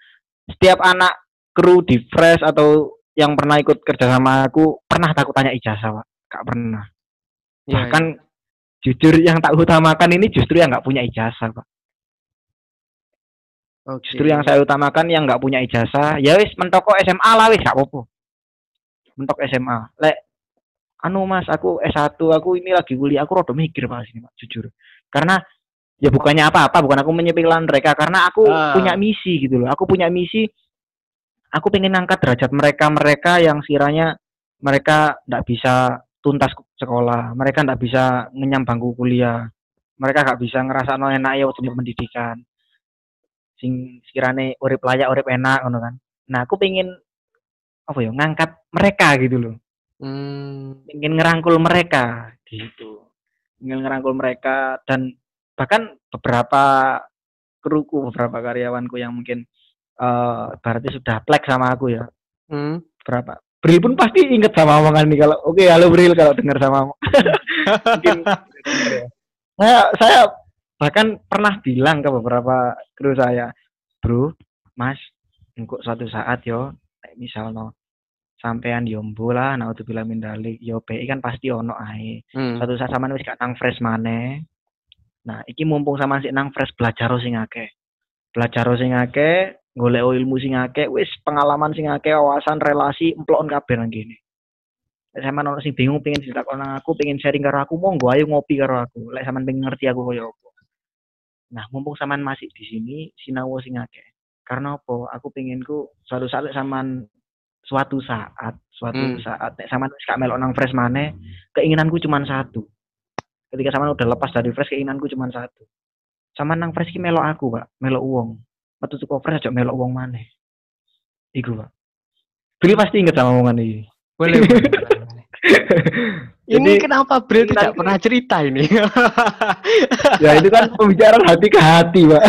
[SPEAKER 3] Setiap anak kru di fresh atau yang pernah ikut kerja sama aku pernah takut tanya ijazah pak. Gak pernah.
[SPEAKER 2] Iya,
[SPEAKER 3] bahkan jujur yang tak utamakan ini justru yang nggak punya ijazah pak.
[SPEAKER 2] Oke.
[SPEAKER 3] justru yang saya utamakan yang nggak punya ijazah. Ya wis mentoko SMA lah wis gak apa-apa. Mentok SMA lek anu mas aku S1 aku ini lagi kuliah aku rada mikir pak sini pak jujur. Karena ya bukannya apa-apa bukan aku menyepelekan mereka karena aku
[SPEAKER 2] Ah.
[SPEAKER 3] punya misi gitu loh. Aku punya misi aku pengen angkat derajat mereka mereka yang sekiranya mereka nggak bisa tuntas sekolah mereka nggak bisa ngenyam bangku kuliah mereka nggak bisa ngerasa no enak ya waktu pendidikan. Sing sekiranya urip layak urip enak kan. Nah aku pengen apa ya ngangkat mereka gitu loh
[SPEAKER 2] Hmm.
[SPEAKER 3] ingin ngerangkul mereka gitu ingin ngerangkul mereka dan bahkan beberapa kruku beberapa karyawanku yang mungkin eh berarti sudah plek sama aku ya
[SPEAKER 2] Hmm.
[SPEAKER 3] berapa Bril pun pasti inget sama omongan ini kalau oke halo Bril kalau dengar sama mungkin saya saya bahkan pernah bilang ke beberapa kru saya bro mas engkau suatu saat yo misal no sampean yombo lah nah bilang mindalik yo PI kan pasti ono ae.
[SPEAKER 2] Hmm.
[SPEAKER 3] suatu saat sama wis gak nang fresh maneh. Nah iki mumpung sama sik nang fresh belajar sing akeh. Belajar sing akeh golek ilmu sing akeh wis pengalaman sing akeh wawasan relasi emplokon kabeh nang kene. Lek sampean ono sing bingung pengen ditakon nang aku pengen sharing karo aku monggo ayo ngopi karo aku. Lek sampean pengen ngerti aku koyo apa. Nah mumpung sampean masih di sini sinau sing akeh. Karena apa? Aku penginku suatu saat lek sampean suatu saat suatu
[SPEAKER 2] Hmm.
[SPEAKER 3] saat nek sampean wis gak melok nang fresh maneh keinginanku cuma satu ketika sampean udah lepas dari fresh keinginanku cuma satu sampean nang fresh ki melok aku pak melok uang metu teko fresh aja melok uang maneh iku pak Billy pasti inget sama omongan ini
[SPEAKER 2] Boleh. boleh. Ini
[SPEAKER 3] Jadi,
[SPEAKER 2] kenapa Bril
[SPEAKER 3] ini
[SPEAKER 2] tidak
[SPEAKER 3] nanti-
[SPEAKER 2] pernah cerita ini?
[SPEAKER 3] ya itu kan pembicaraan hati ke hati pak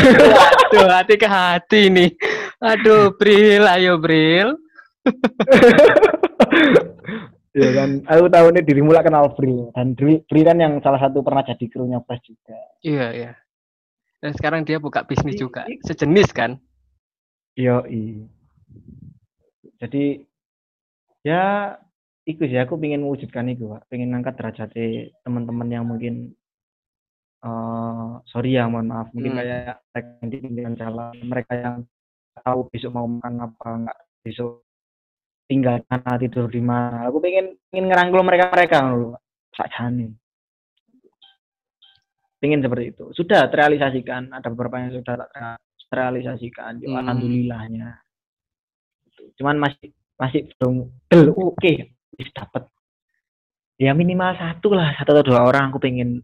[SPEAKER 2] Aduh, hati ke hati nih. Aduh, Bril, ayo Bril.
[SPEAKER 3] Ya kan aku tahu nih dirimu lah kenal Bril dan Bril, kan yang salah satu pernah jadi krunya fresh juga
[SPEAKER 2] Iya, iya. Dan sekarang dia buka bisnis
[SPEAKER 3] I-
[SPEAKER 2] juga. Sejenis kan?
[SPEAKER 3] Yo Jadi ya iku sih aku pengen mewujudkan itu pak pengen ngangkat derajat teman-teman yang mungkin eh sorry ya mohon maaf mungkin
[SPEAKER 2] Hmm.
[SPEAKER 3] kayak yang di jalan mereka yang tahu besok mau makan apa nggak besok tinggal mana tidur di mana. Aku pengen pengen ngerangkul mereka mereka loh sakjane pengen seperti itu. Sudah terrealisasikan. Ada beberapa yang sudah ter- terrealisasikan.
[SPEAKER 2] Hmm.
[SPEAKER 3] alhamdulillahnya. Gitu. cuman masih masih belum oke wis dapat ya minimal satu lah satu atau dua orang aku pengen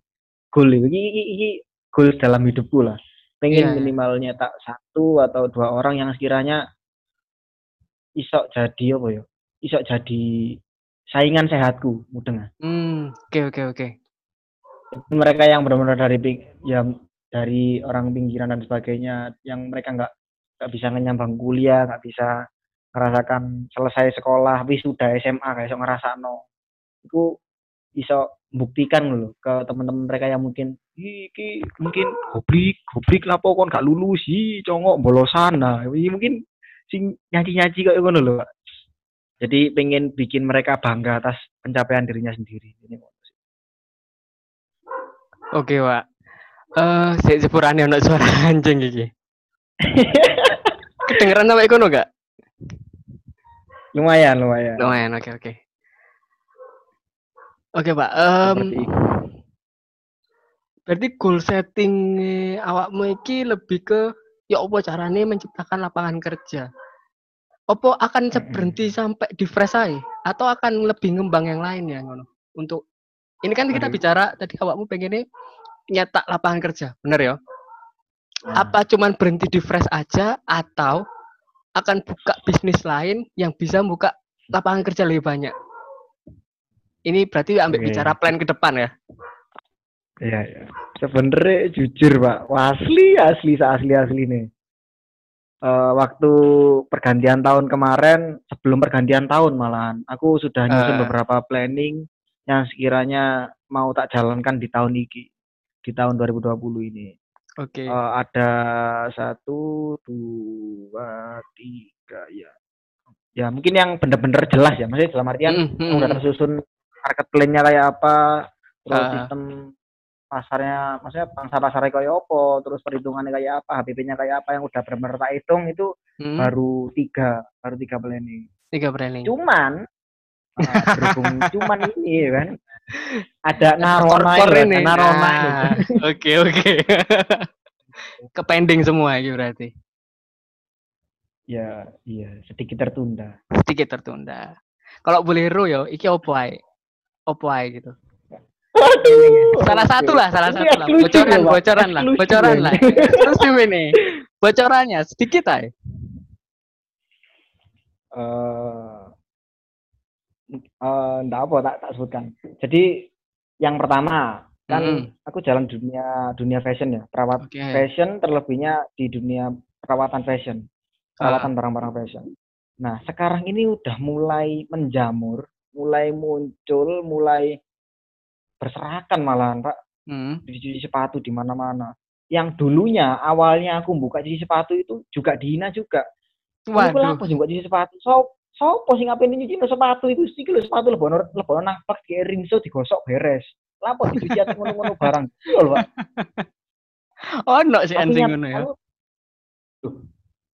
[SPEAKER 3] goal ini, ini, goal dalam hidupku lah. Pengen
[SPEAKER 2] Iya, iya.
[SPEAKER 3] minimal nyetak satu atau dua orang yang sekiranya isok jadi apa ya? Isok jadi saingan sehatku mudeng.
[SPEAKER 2] Hmm, oke oke oke.
[SPEAKER 3] mereka yang benar-benar dari ya dari orang pinggiran dan sebagainya yang mereka nggak nggak bisa ngenyambang kuliah nggak bisa merasakan selesai sekolah wisuda SMA kayak iso ngerasa no itu bisa buktikan loh ke teman-teman mereka yang mungkin "Ih, iki mungkin goblik goblik lapo kon gak lulus? Sih congok bolosan. Nah ini mungkin sing nyaci-nyaci kayak ngono Pak. jadi pengen bikin mereka bangga atas pencapaian dirinya sendiri ini
[SPEAKER 2] Oke, Wak. Eh, sik sepurane ono suara anjing iki. Kedengeran sampai kono gak?
[SPEAKER 3] lumayan lumayan
[SPEAKER 2] Lumayan, oke oke. Oke, Pak. Em,
[SPEAKER 3] Seperti itu.
[SPEAKER 2] berarti goal setting awakmu iki lebih ke ya apa carane menciptakan lapangan kerja? Apa akan berhenti sampai di fresh aja? Atau akan lebih ngembang yang lain ya ngono? Untuk ini kan kita
[SPEAKER 3] Aduh.
[SPEAKER 2] bicara tadi awakmu pengennya nyetak lapangan kerja, bener ya?
[SPEAKER 3] Nah.
[SPEAKER 2] Apa cuman berhenti di fresh aja atau akan buka bisnis lain yang bisa buka lapangan kerja lebih banyak? Ini berarti ambil
[SPEAKER 3] Oke.
[SPEAKER 2] bicara plan ke depan ya?
[SPEAKER 3] Iya, iya. Sebenernya jujur, Pak. Asli, asli, asli, asli nih. Eh, waktu pergantian tahun kemarin, sebelum pergantian tahun malahan, aku sudah nyusun
[SPEAKER 2] Eh.
[SPEAKER 3] beberapa planning yang sekiranya mau tak jalankan di tahun ini, di tahun 2020 ini.
[SPEAKER 2] Oke.
[SPEAKER 3] Eh, ada satu, dua, tiga, ya. Ya, mungkin yang bener-bener jelas ya. Maksudnya dalam artian
[SPEAKER 2] Mm, mm,
[SPEAKER 3] yang udah
[SPEAKER 2] mm.
[SPEAKER 3] tersusun market plan-nya kayak apa, terus
[SPEAKER 2] Ah.
[SPEAKER 3] sistem pasarnya, maksudnya pangsa pasarnya kayak apa, terus perhitungannya kayak apa, HPP-nya kayak apa yang udah benar-benar tak hitung itu
[SPEAKER 2] Hmm,
[SPEAKER 3] baru tiga, baru tiga planning.
[SPEAKER 2] tiga planning.
[SPEAKER 3] Cuman berhubung cuman ini ya kan, ada narona ya,
[SPEAKER 2] ini.
[SPEAKER 3] ada narona
[SPEAKER 2] Ah,
[SPEAKER 3] ini.
[SPEAKER 2] Oke oke. Ke pending semua ini berarti.
[SPEAKER 3] Ya, iya sedikit tertunda.
[SPEAKER 2] Sedikit tertunda. Kalau boleh ro yo, iki opo ae? opo ae gitu. Salah satu lah, salah satu lah. Bocoran, bocoran lah, bocoran lah. Eksklusif ini. Bocorannya sedikit aja.
[SPEAKER 3] eh eh, ndak apa tak tak sebutkan. Jadi yang pertama kan
[SPEAKER 2] Mm.
[SPEAKER 3] aku jalan dunia dunia fashion ya, perawat
[SPEAKER 2] Oke.
[SPEAKER 3] fashion terlebihnya di dunia perawatan fashion, perawatan barang-barang fashion. Nah, sekarang ini udah mulai menjamur, mulai muncul, mulai berserakan malahan, Pak,
[SPEAKER 2] Hmm.
[SPEAKER 3] cuci sepatu di mana-mana. Yang dulunya awalnya aku buka cuci sepatu itu juga dihina juga. Iku
[SPEAKER 2] Waduh.
[SPEAKER 3] lapo sing buat cuci sepatu? So, sopo sing ngapain nyuci sepatu itu? Iki lho sepatu lebono lebono nang pak kayak rinso digosok beres. Lapo dicuci ati ngono-ngono barang. Lho, Pak.
[SPEAKER 2] Ono sih
[SPEAKER 3] Aku
[SPEAKER 2] anjing ngono ya.
[SPEAKER 3] aku-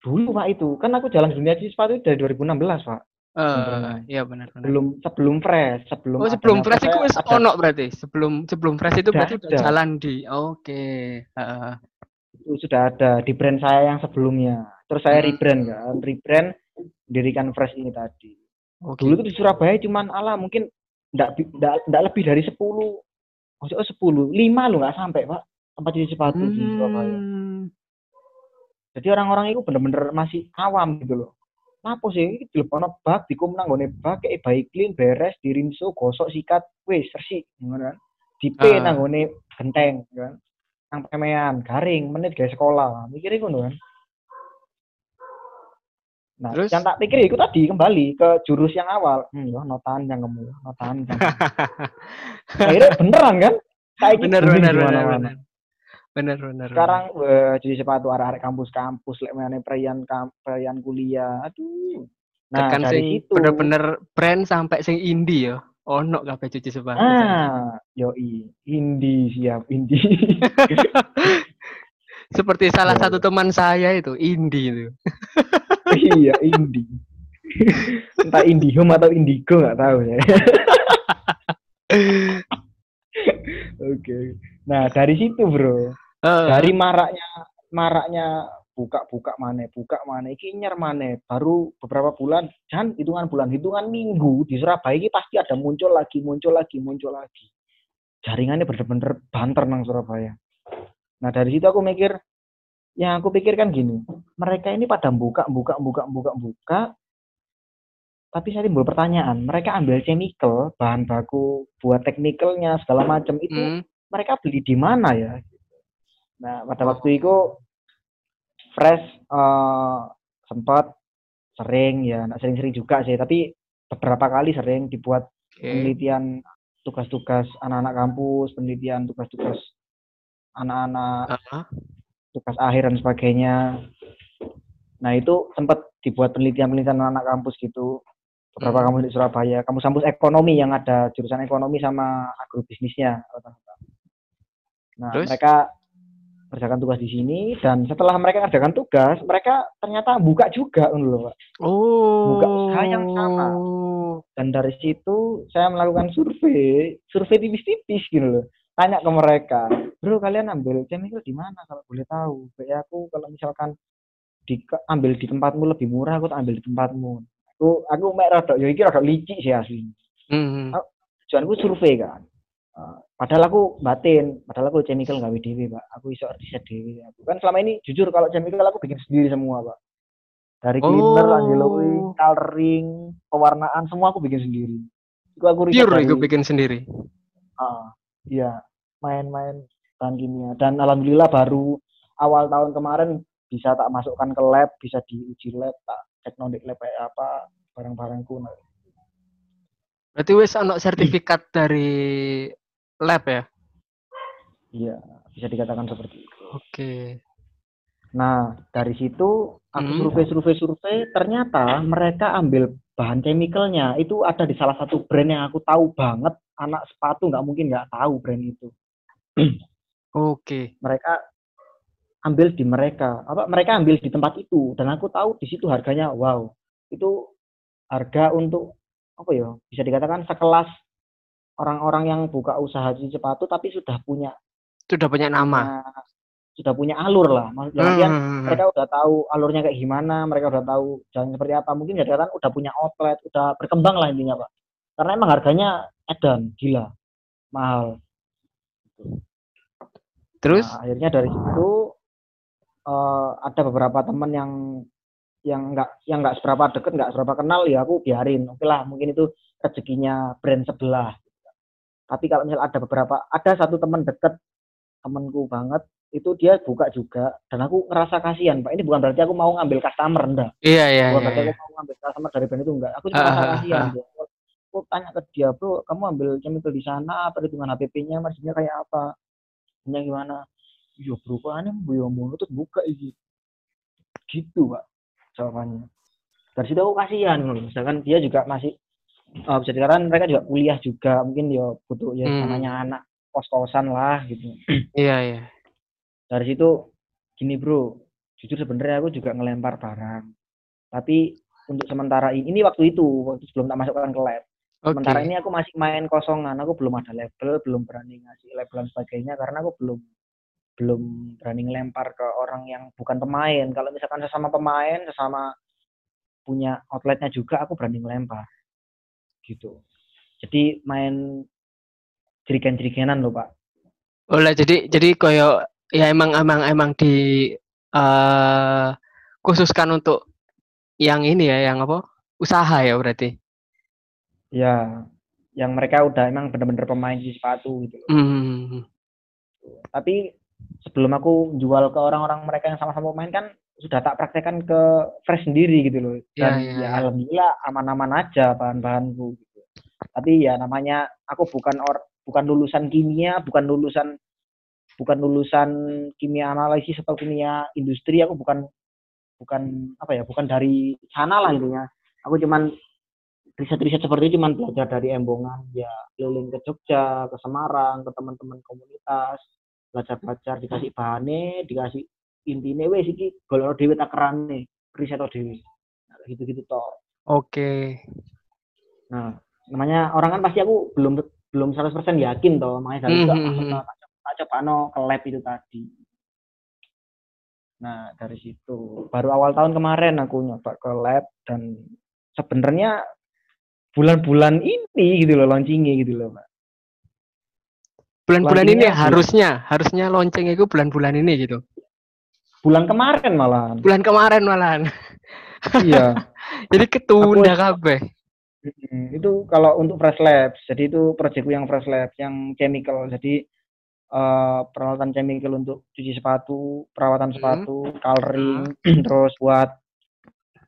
[SPEAKER 3] dulu Pak itu, kan aku jalan dunia cuci sepatu itu dari 2016, Pak.
[SPEAKER 2] Eh, iya benar benar.
[SPEAKER 3] Belum sebelum fresh, sebelum
[SPEAKER 2] Oh, sebelum fresh itu wis ono berarti. Sebelum sebelum fresh itu berarti udah
[SPEAKER 3] ada.
[SPEAKER 2] jalan di. Oke. Heeh.
[SPEAKER 3] itu sudah ada di brand saya yang sebelumnya. Terus saya
[SPEAKER 2] Hmm.
[SPEAKER 3] rebrand kan, rebrand dirikan fresh ini tadi.
[SPEAKER 2] Oke.
[SPEAKER 3] Dulu tuh di Surabaya cuman ala mungkin enggak enggak lebih dari 10 maksudnya 10, 5 lo nggak sampai, Pak. Tempat cuci sepatu di Surabaya.
[SPEAKER 2] Hmm.
[SPEAKER 3] Jadi orang-orang itu bener-bener masih awam gitu loh. Apa sih? Iki dilepono bak, dikum nang nggone bak, kayak baik clean, beres, dirinso, gosok, sikat, wis resik, ngono kan. Dipe
[SPEAKER 2] Ah.
[SPEAKER 3] nang nggone genteng, kan. Nang pemean, garing, menit gawe sekolah. Mikirnya ngono kan. Nah,
[SPEAKER 2] Terus?
[SPEAKER 3] yang tak pikir itu tadi kembali ke jurus yang awal. Hmm, ya notan yang kamu, notan yang Akhirnya beneran kan? Kayak gitu
[SPEAKER 2] bener
[SPEAKER 3] booming
[SPEAKER 2] bener
[SPEAKER 3] di
[SPEAKER 2] bener bener. Bener bener.
[SPEAKER 3] Sekarang eh, cuci sepatu arek-arek kampus-kampus lek perayaan kam- perayaan kuliah. Aduh. Nah,
[SPEAKER 2] kan
[SPEAKER 3] dari
[SPEAKER 2] sing
[SPEAKER 3] situ
[SPEAKER 2] bener-bener brand sampai sing indie ya. Ono kabeh cuci sepatu.
[SPEAKER 3] ah, yoi, indie siap, indie.
[SPEAKER 2] Seperti salah satu teman saya itu indie itu.
[SPEAKER 3] iya, indie. Entah Indihome atau Indigo nggak tahu ya. Oke. Nah, dari situ, Bro.
[SPEAKER 2] Heeh.
[SPEAKER 3] Dari maraknya maraknya buka-buka mana, buka mana, iki nyer mana. Baru beberapa bulan, dan hitungan bulan, hitungan minggu di Surabaya ini pasti ada muncul lagi, muncul lagi, muncul lagi. Jaringannya bener-bener banter nang Surabaya. Nah dari situ aku mikir, yang aku pikir kan gini, mereka ini pada buka, buka, buka, buka, buka. Tapi saya timbul pertanyaan, mereka ambil chemical, bahan baku buat teknikalnya segala macam itu
[SPEAKER 2] Hmm.
[SPEAKER 3] Mereka beli di mana ya? Nah, pada waktu itu fresh eh, sempat sering ya, nggak sering-sering juga sih, tapi beberapa kali sering dibuat
[SPEAKER 2] Oke.
[SPEAKER 3] penelitian tugas-tugas anak-anak kampus, penelitian tugas-tugas anak-anak
[SPEAKER 2] Heeh.
[SPEAKER 3] tugas akhir dan sebagainya. Nah, itu sempat dibuat penelitian-penelitian anak kampus gitu. Beberapa
[SPEAKER 2] Hmm.
[SPEAKER 3] kampus di Surabaya, kampus-kampus ekonomi yang ada jurusan ekonomi sama agrobisnisnya. Nah,
[SPEAKER 2] Terus?
[SPEAKER 3] mereka kerjakan tugas di sini dan setelah mereka kerjakan tugas, mereka ternyata buka juga loh, Pak.
[SPEAKER 2] Oh.
[SPEAKER 3] Buka usaha yang sama. Dan dari situ saya melakukan survei, survei tipis-tipis gitu loh. Tanya ke mereka, bro kalian ambil chemical di mana kalau boleh tahu? Kayak aku kalau misalkan di ambil di tempatmu lebih murah, aku ambil di tempatmu. Aku aku mek rada ya iki rada licik sih asli.
[SPEAKER 2] Hmm.
[SPEAKER 3] Tujuanku survei kan. Eh, padahal aku batin, padahal aku chemical gawe dhewe, Pak. Aku iso riset dhewe. Aku kan selama ini jujur kalau chemical aku bikin sendiri semua, Pak. Dari cleaner,
[SPEAKER 2] Oh.
[SPEAKER 3] angeloing, coloring, pewarnaan semua aku bikin sendiri. Itu aku riset
[SPEAKER 2] Pure
[SPEAKER 3] dari
[SPEAKER 2] itu bikin sendiri.
[SPEAKER 3] Ah, iya, main-main bahan kimia. Dan alhamdulillah baru awal tahun kemarin bisa tak masukkan ke lab, bisa diuji lab, tak cek lab kayak apa, barang-barangku. Nah,
[SPEAKER 2] Berarti wis ono sertifikat dari lab ya?
[SPEAKER 3] Iya, bisa dikatakan seperti itu.
[SPEAKER 2] Oke.
[SPEAKER 3] Nah, dari situ aku
[SPEAKER 2] Hmm.
[SPEAKER 3] survei-survei-survei, ternyata mereka ambil bahan chemicalnya itu ada di salah satu brand yang aku tahu banget. Anak sepatu nggak mungkin nggak tahu brand itu.
[SPEAKER 2] Oke.
[SPEAKER 3] Mereka ambil di mereka, apa mereka ambil di tempat itu dan aku tahu di situ harganya wow. Itu harga untuk apa ya? Bisa dikatakan sekelas orang-orang yang buka usaha cuci sepatu tapi sudah punya
[SPEAKER 2] Sudah punya nama.
[SPEAKER 3] sudah punya alur lah. Maksudnya artian
[SPEAKER 2] Hmm.
[SPEAKER 3] mereka udah tahu alurnya kayak gimana, mereka udah tahu jalan seperti apa. Mungkin jadi kan udah punya outlet, udah berkembang lah intinya pak. karena emang harganya edan gila mahal
[SPEAKER 2] Terus
[SPEAKER 3] Nah, akhirnya dari situ eh, ada beberapa teman yang yang nggak yang nggak seberapa deket nggak seberapa kenal ya aku biarin oke lah mungkin itu rezekinya brand sebelah tapi kalau misal ada beberapa ada satu teman deket temanku banget itu dia buka juga dan aku ngerasa kasihan pak. Ini bukan berarti aku mau ngambil customer enggak.
[SPEAKER 2] Iya iya
[SPEAKER 3] bukan
[SPEAKER 2] iya.
[SPEAKER 3] berarti
[SPEAKER 2] iya.
[SPEAKER 3] aku mau ngambil customer dari brand itu enggak. Aku cuma
[SPEAKER 2] Ah,
[SPEAKER 3] ngerasa
[SPEAKER 2] ah,
[SPEAKER 3] kasihan
[SPEAKER 2] ah.
[SPEAKER 3] dia aku tanya ke dia bro kamu ambil chemical di sana perhitungan HPP-nya marginnya kayak apa? Marginnya gimana? Iya bro kok aneh bu? Ya tuh buka ini. Gitu pak jawabannya. Dari situ aku kasihan loh misalkan dia juga masih eh, bisa dikatakan mereka juga kuliah juga mungkin dia butuh ya
[SPEAKER 2] Hmm.
[SPEAKER 3] namanya anak kos-kosan lah gitu
[SPEAKER 2] Iya iya.
[SPEAKER 3] dari situ gini bro jujur sebenarnya aku juga ngelempar barang tapi untuk sementara ini ini waktu itu waktu sebelum tak masukkan ke lab
[SPEAKER 2] Oke.
[SPEAKER 3] sementara ini aku masih main kosongan aku belum ada label belum berani ngasih label dan sebagainya karena aku belum belum berani ngelempar ke orang yang bukan pemain kalau misalkan sesama pemain sesama punya outletnya juga aku berani ngelempar gitu jadi main jerigen-jerigenan loh pak
[SPEAKER 2] Oleh jadi jadi koyo ya emang emang emang di eh khususkan untuk yang ini ya yang apa? Usaha ya berarti.
[SPEAKER 3] ya yang mereka udah emang bener-bener pemain di sepatu gitu.
[SPEAKER 2] Hmm.
[SPEAKER 3] tapi sebelum aku jual ke orang-orang mereka yang sama-sama pemain kan sudah tak praktekkan ke fresh sendiri gitu loh. Dan
[SPEAKER 2] Ya, ya,
[SPEAKER 3] ya,
[SPEAKER 2] ya.
[SPEAKER 3] alhamdulillah aman-aman aja bahan-bahanku gitu. Tapi ya namanya aku bukan or bukan lulusan kimia bukan lulusan bukan lulusan kimia analisis atau kimia industri aku bukan bukan apa ya bukan dari sana lah intinya. Aku cuman riset-riset seperti itu cuman belajar dari embongan ya keliling ke Jogja ke Semarang ke teman-teman komunitas belajar-belajar dikasih bahannya dikasih intinya wes iki golek dhewe takerane riset dhewe nah, gitu-gitu toh
[SPEAKER 2] Oke.
[SPEAKER 3] nah namanya orang kan pasti aku belum belum 100% yakin toh makanya dari itu aku
[SPEAKER 2] mhm.
[SPEAKER 3] tak tak coba no ke lab itu tadi nah dari situ baru awal tahun kemarin aku nyoba ke lab dan sebenarnya bulan-bulan ini gitu loh launchingnya gitu loh Pak.
[SPEAKER 2] Bulan-bulan ini harusnya harusnya launching itu bulan-bulan ini gitu.
[SPEAKER 3] Bulan kemarin malah
[SPEAKER 2] Bulan kemarin malahan.
[SPEAKER 3] iya
[SPEAKER 2] Jadi ketunda kabeh.
[SPEAKER 3] Itu kalau untuk fresh labs jadi itu proyekku yang fresh labs yang chemical jadi eh, peralatan chemical untuk cuci sepatu perawatan
[SPEAKER 2] Hmm.
[SPEAKER 3] sepatu coloring terus buat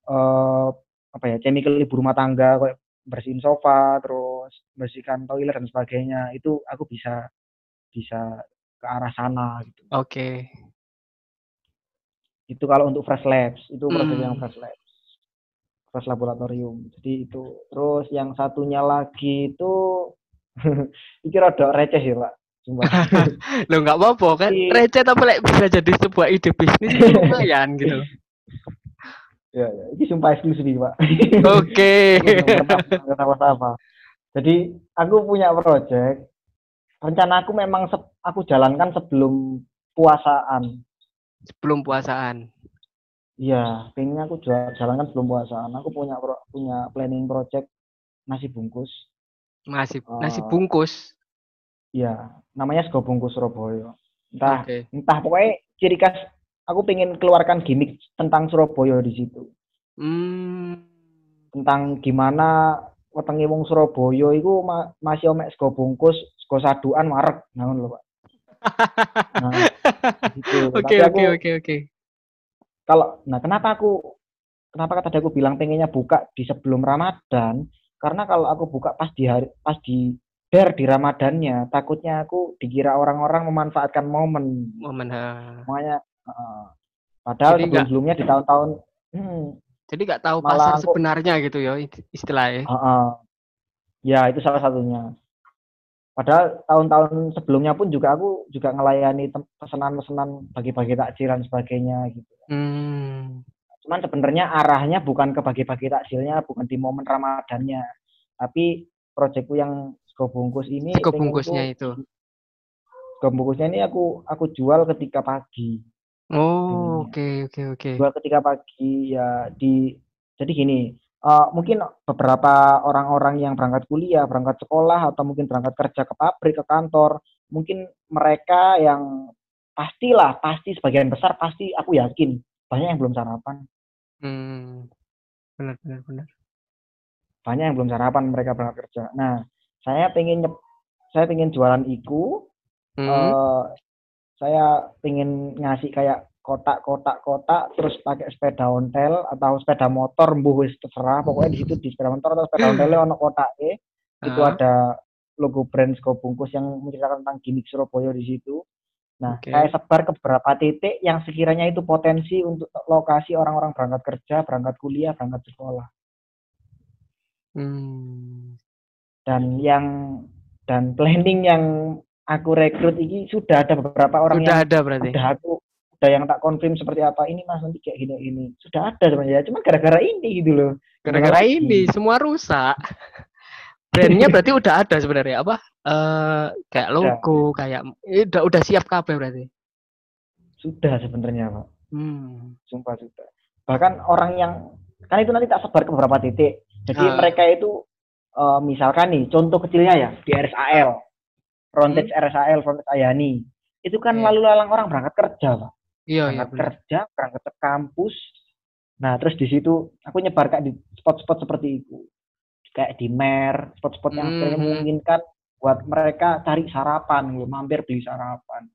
[SPEAKER 3] eh apa ya chemical ibu rumah tangga kayak bersihin sofa terus bersihkan toilet dan sebagainya itu aku bisa bisa ke arah sana gitu
[SPEAKER 2] Oke.
[SPEAKER 3] Itu kalau untuk fresh labs itu proyek yang
[SPEAKER 2] Hmm.
[SPEAKER 3] fresh labs fresh laboratorium jadi itu terus yang satunya lagi itu ini rada receh ya pak Sumpah.
[SPEAKER 2] Lo nggak apa-apa kan
[SPEAKER 3] Iya.
[SPEAKER 2] receh tapi like, bisa jadi sebuah ide bisnis itu lumayan gitu.
[SPEAKER 3] ya, ya ini sumpah eksklusif pak
[SPEAKER 2] Oke.
[SPEAKER 3] Nggak tahu apa jadi aku punya project rencana aku memang aku jalankan sebelum puasaan
[SPEAKER 2] Sebelum puasaan.
[SPEAKER 3] Iya, pengennya aku jalankan sebelum puasaan. Aku punya pro- punya planning project nasi bungkus.
[SPEAKER 2] Masih nasi
[SPEAKER 3] Oh.
[SPEAKER 2] bungkus.
[SPEAKER 3] Iya, namanya sego bungkus Surabaya. Entah
[SPEAKER 2] Oke.
[SPEAKER 3] entah pokoknya ciri khas aku pengen keluarkan gimmick tentang Surabaya di situ.
[SPEAKER 2] Hmm.
[SPEAKER 3] Tentang gimana wetenge wong Surabaya iku ma- masih omek sego bungkus, sego saduan marek ngono lho, Pak. Nah.
[SPEAKER 2] Oke
[SPEAKER 3] Tapi
[SPEAKER 2] oke
[SPEAKER 3] aku-
[SPEAKER 2] oke oke.
[SPEAKER 3] kalau nah kenapa aku kenapa tadi aku bilang pengennya buka di sebelum Ramadan karena kalau aku buka pas di hari pas di ber di Ramadannya takutnya aku dikira orang-orang memanfaatkan momen
[SPEAKER 2] Momen ha.
[SPEAKER 3] makanya eh, padahal
[SPEAKER 2] Jadi
[SPEAKER 3] sebelum sebelumnya di tahun-tahun hmm,
[SPEAKER 2] Jadi nggak tahu pasar
[SPEAKER 3] aku-
[SPEAKER 2] sebenarnya gitu ya istilahnya.
[SPEAKER 3] eh, eh. ya itu salah satunya padahal tahun-tahun sebelumnya pun juga aku juga ngelayani pesanan-pesanan bagi-bagi takjil dan sebagainya gitu
[SPEAKER 2] Hmm.
[SPEAKER 3] cuman sebenarnya arahnya bukan ke bagi-bagi takjilnya, bukan di momen Ramadannya. Tapi proyekku yang sego bungkus ini
[SPEAKER 2] Sego bungkusnya itu.
[SPEAKER 3] sego bungkusnya ini aku aku jual ketika pagi.
[SPEAKER 2] Oh, oke oke oke.
[SPEAKER 3] Jual ketika pagi ya di jadi gini, eh, mungkin beberapa orang-orang yang berangkat kuliah, berangkat sekolah, atau mungkin berangkat kerja ke pabrik, ke kantor, mungkin mereka yang pastilah, pasti sebagian besar pasti aku yakin banyak yang belum sarapan,
[SPEAKER 2] Hmm. Benar benar benar.
[SPEAKER 3] banyak yang belum sarapan mereka berangkat kerja. Nah, saya pengen saya pengen jualan iku,
[SPEAKER 2] Hmm.
[SPEAKER 3] eh, saya pengen ngasih kayak kotak-kotak-kotak terus pakai sepeda ontel atau sepeda motor mbuh wis terserah pokoknya di situ di sepeda motor atau sepeda ontel ono kotaknya itu
[SPEAKER 2] Ah.
[SPEAKER 3] ada logo brand sego bungkus yang menceritakan tentang gimmick Surabaya di situ. Nah,
[SPEAKER 2] Oke.
[SPEAKER 3] saya sebar ke beberapa titik yang sekiranya itu potensi untuk lokasi orang-orang berangkat kerja, berangkat kuliah, berangkat sekolah.
[SPEAKER 2] Hmm.
[SPEAKER 3] Dan yang dan planning yang aku rekrut ini sudah ada beberapa orang
[SPEAKER 2] Sudah
[SPEAKER 3] yang
[SPEAKER 2] ada berarti.
[SPEAKER 3] udah aku udah yang tak konfirm seperti apa ini mas nanti kayak gini ini sudah ada sebenarnya cuma gara-gara ini gitu loh
[SPEAKER 2] Gara-gara ini semua rusak. Brandnya berarti udah ada sebenarnya apa? Eh kayak logo, kayak eh, udah udah siap kabeh berarti.
[SPEAKER 3] sudah sebenarnya pak
[SPEAKER 2] Hmm.
[SPEAKER 3] sumpah sudah bahkan orang yang kan itu nanti tak sebar ke beberapa titik jadi
[SPEAKER 2] Ah.
[SPEAKER 3] mereka itu eh, misalkan nih contoh kecilnya ya di RSAL frontage RSAL frontage Ayani itu kan
[SPEAKER 2] Iya.
[SPEAKER 3] lalu lalang orang berangkat kerja pak
[SPEAKER 2] Iya iya
[SPEAKER 3] kerja berangkat ke kampus nah terus di situ aku nyebar kayak di spot-spot seperti itu kayak di mer spot-spot yang
[SPEAKER 2] Mhm.
[SPEAKER 3] memungkinkan buat mereka cari sarapan gitu, mampir beli sarapan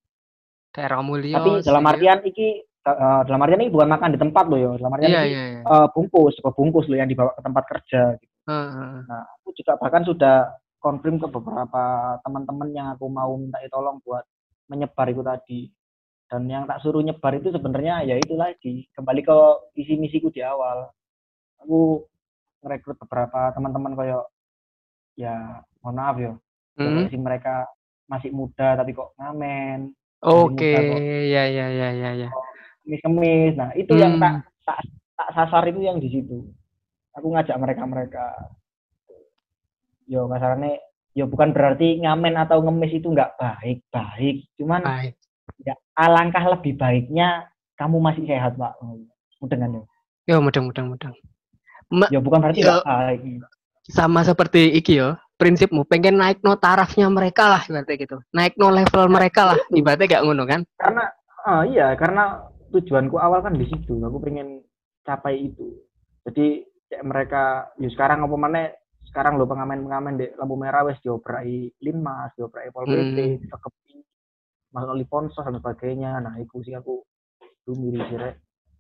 [SPEAKER 2] Daerah Mulyo.
[SPEAKER 3] tapi dalam
[SPEAKER 2] sih,
[SPEAKER 3] artian iki eh, dalam artian ini bukan makan di tempat loh ya dalam artian
[SPEAKER 2] Iya
[SPEAKER 3] ini
[SPEAKER 2] iya iya.
[SPEAKER 3] eh, bungkus bungkus loh yang dibawa ke tempat kerja gitu.
[SPEAKER 2] Heeh.
[SPEAKER 3] nah aku juga bahkan sudah konfirm ke beberapa teman-teman yang aku mau minta tolong buat menyebar itu tadi dan yang tak suruh nyebar itu sebenarnya ya itu lagi kembali ke visi misiku di awal aku merekrut beberapa teman-teman kayak ya mohon maaf ya
[SPEAKER 2] Hmm.
[SPEAKER 3] si mereka masih muda tapi kok ngamen
[SPEAKER 2] Oke,
[SPEAKER 3] kok.
[SPEAKER 2] ya ya ya ya ya.
[SPEAKER 3] kemis-kemis nah itu yang
[SPEAKER 2] Hmm.
[SPEAKER 3] tak tak tak sasar itu yang di situ aku ngajak mereka mereka yo kasarannya yo bukan berarti ngamen atau ngemis itu nggak baik baik cuman
[SPEAKER 2] Baik.
[SPEAKER 3] ya alangkah lebih baiknya kamu masih sehat pak mudengan yo
[SPEAKER 2] Ya mudah mudah mudah.
[SPEAKER 3] ya bukan berarti
[SPEAKER 2] Yo.
[SPEAKER 3] baik
[SPEAKER 2] Sama seperti iki yo. Prinsipmu pengen naik no tarafnya mereka lah ibaratnya gitu. Naik no level mereka lah. Ibaratnya gak ngono kan?
[SPEAKER 3] karena ah, iya karena tujuanku awal kan di situ aku pengen capai itu jadi kayak mereka ya sekarang apa mana sekarang lo pengamen-pengamen di lampu merah wes diobrai linmas diobrai pol pp
[SPEAKER 2] Hmm.
[SPEAKER 3] Masuk oli ponsos dan sebagainya. Nah itu sih aku mirip sih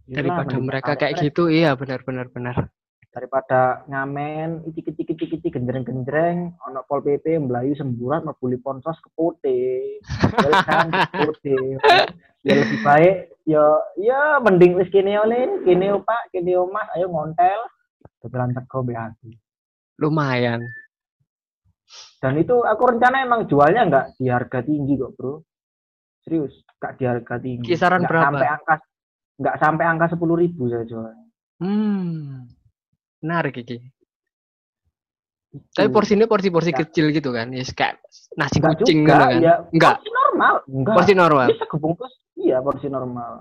[SPEAKER 2] Daripada mereka kayak gitu, iya benar benar benar.
[SPEAKER 3] daripada ngamen itik itik itik itik genjreng genjreng ono pol pp melayu semburat mau beli ponsos ke pote Balik kan ya lebih baik ya ya mending wis kene oleh kene yo, pak kene yo, mas. Ayo ngontel. Dodolan teko aku.
[SPEAKER 2] Lumayan.
[SPEAKER 3] dan itu aku rencana emang jualnya nggak di harga tinggi kok bro serius nggak di harga tinggi
[SPEAKER 2] Kisaran
[SPEAKER 3] Nggak
[SPEAKER 2] berapa?
[SPEAKER 3] sampai angka nggak sampai angka sepuluh ribu saya jual
[SPEAKER 2] Hmm. Menarik iki.
[SPEAKER 3] Itu.
[SPEAKER 2] Tapi porsinya porsi-porsi
[SPEAKER 3] Ya.
[SPEAKER 2] kecil gitu kan. Ya kayak nasi
[SPEAKER 3] Nggak
[SPEAKER 2] kucing
[SPEAKER 3] juga,
[SPEAKER 2] gitu kan.
[SPEAKER 3] ya,
[SPEAKER 2] Enggak.
[SPEAKER 3] porsi normal enggak
[SPEAKER 2] Porsi normal.
[SPEAKER 3] bisa kebungkus iya porsi normal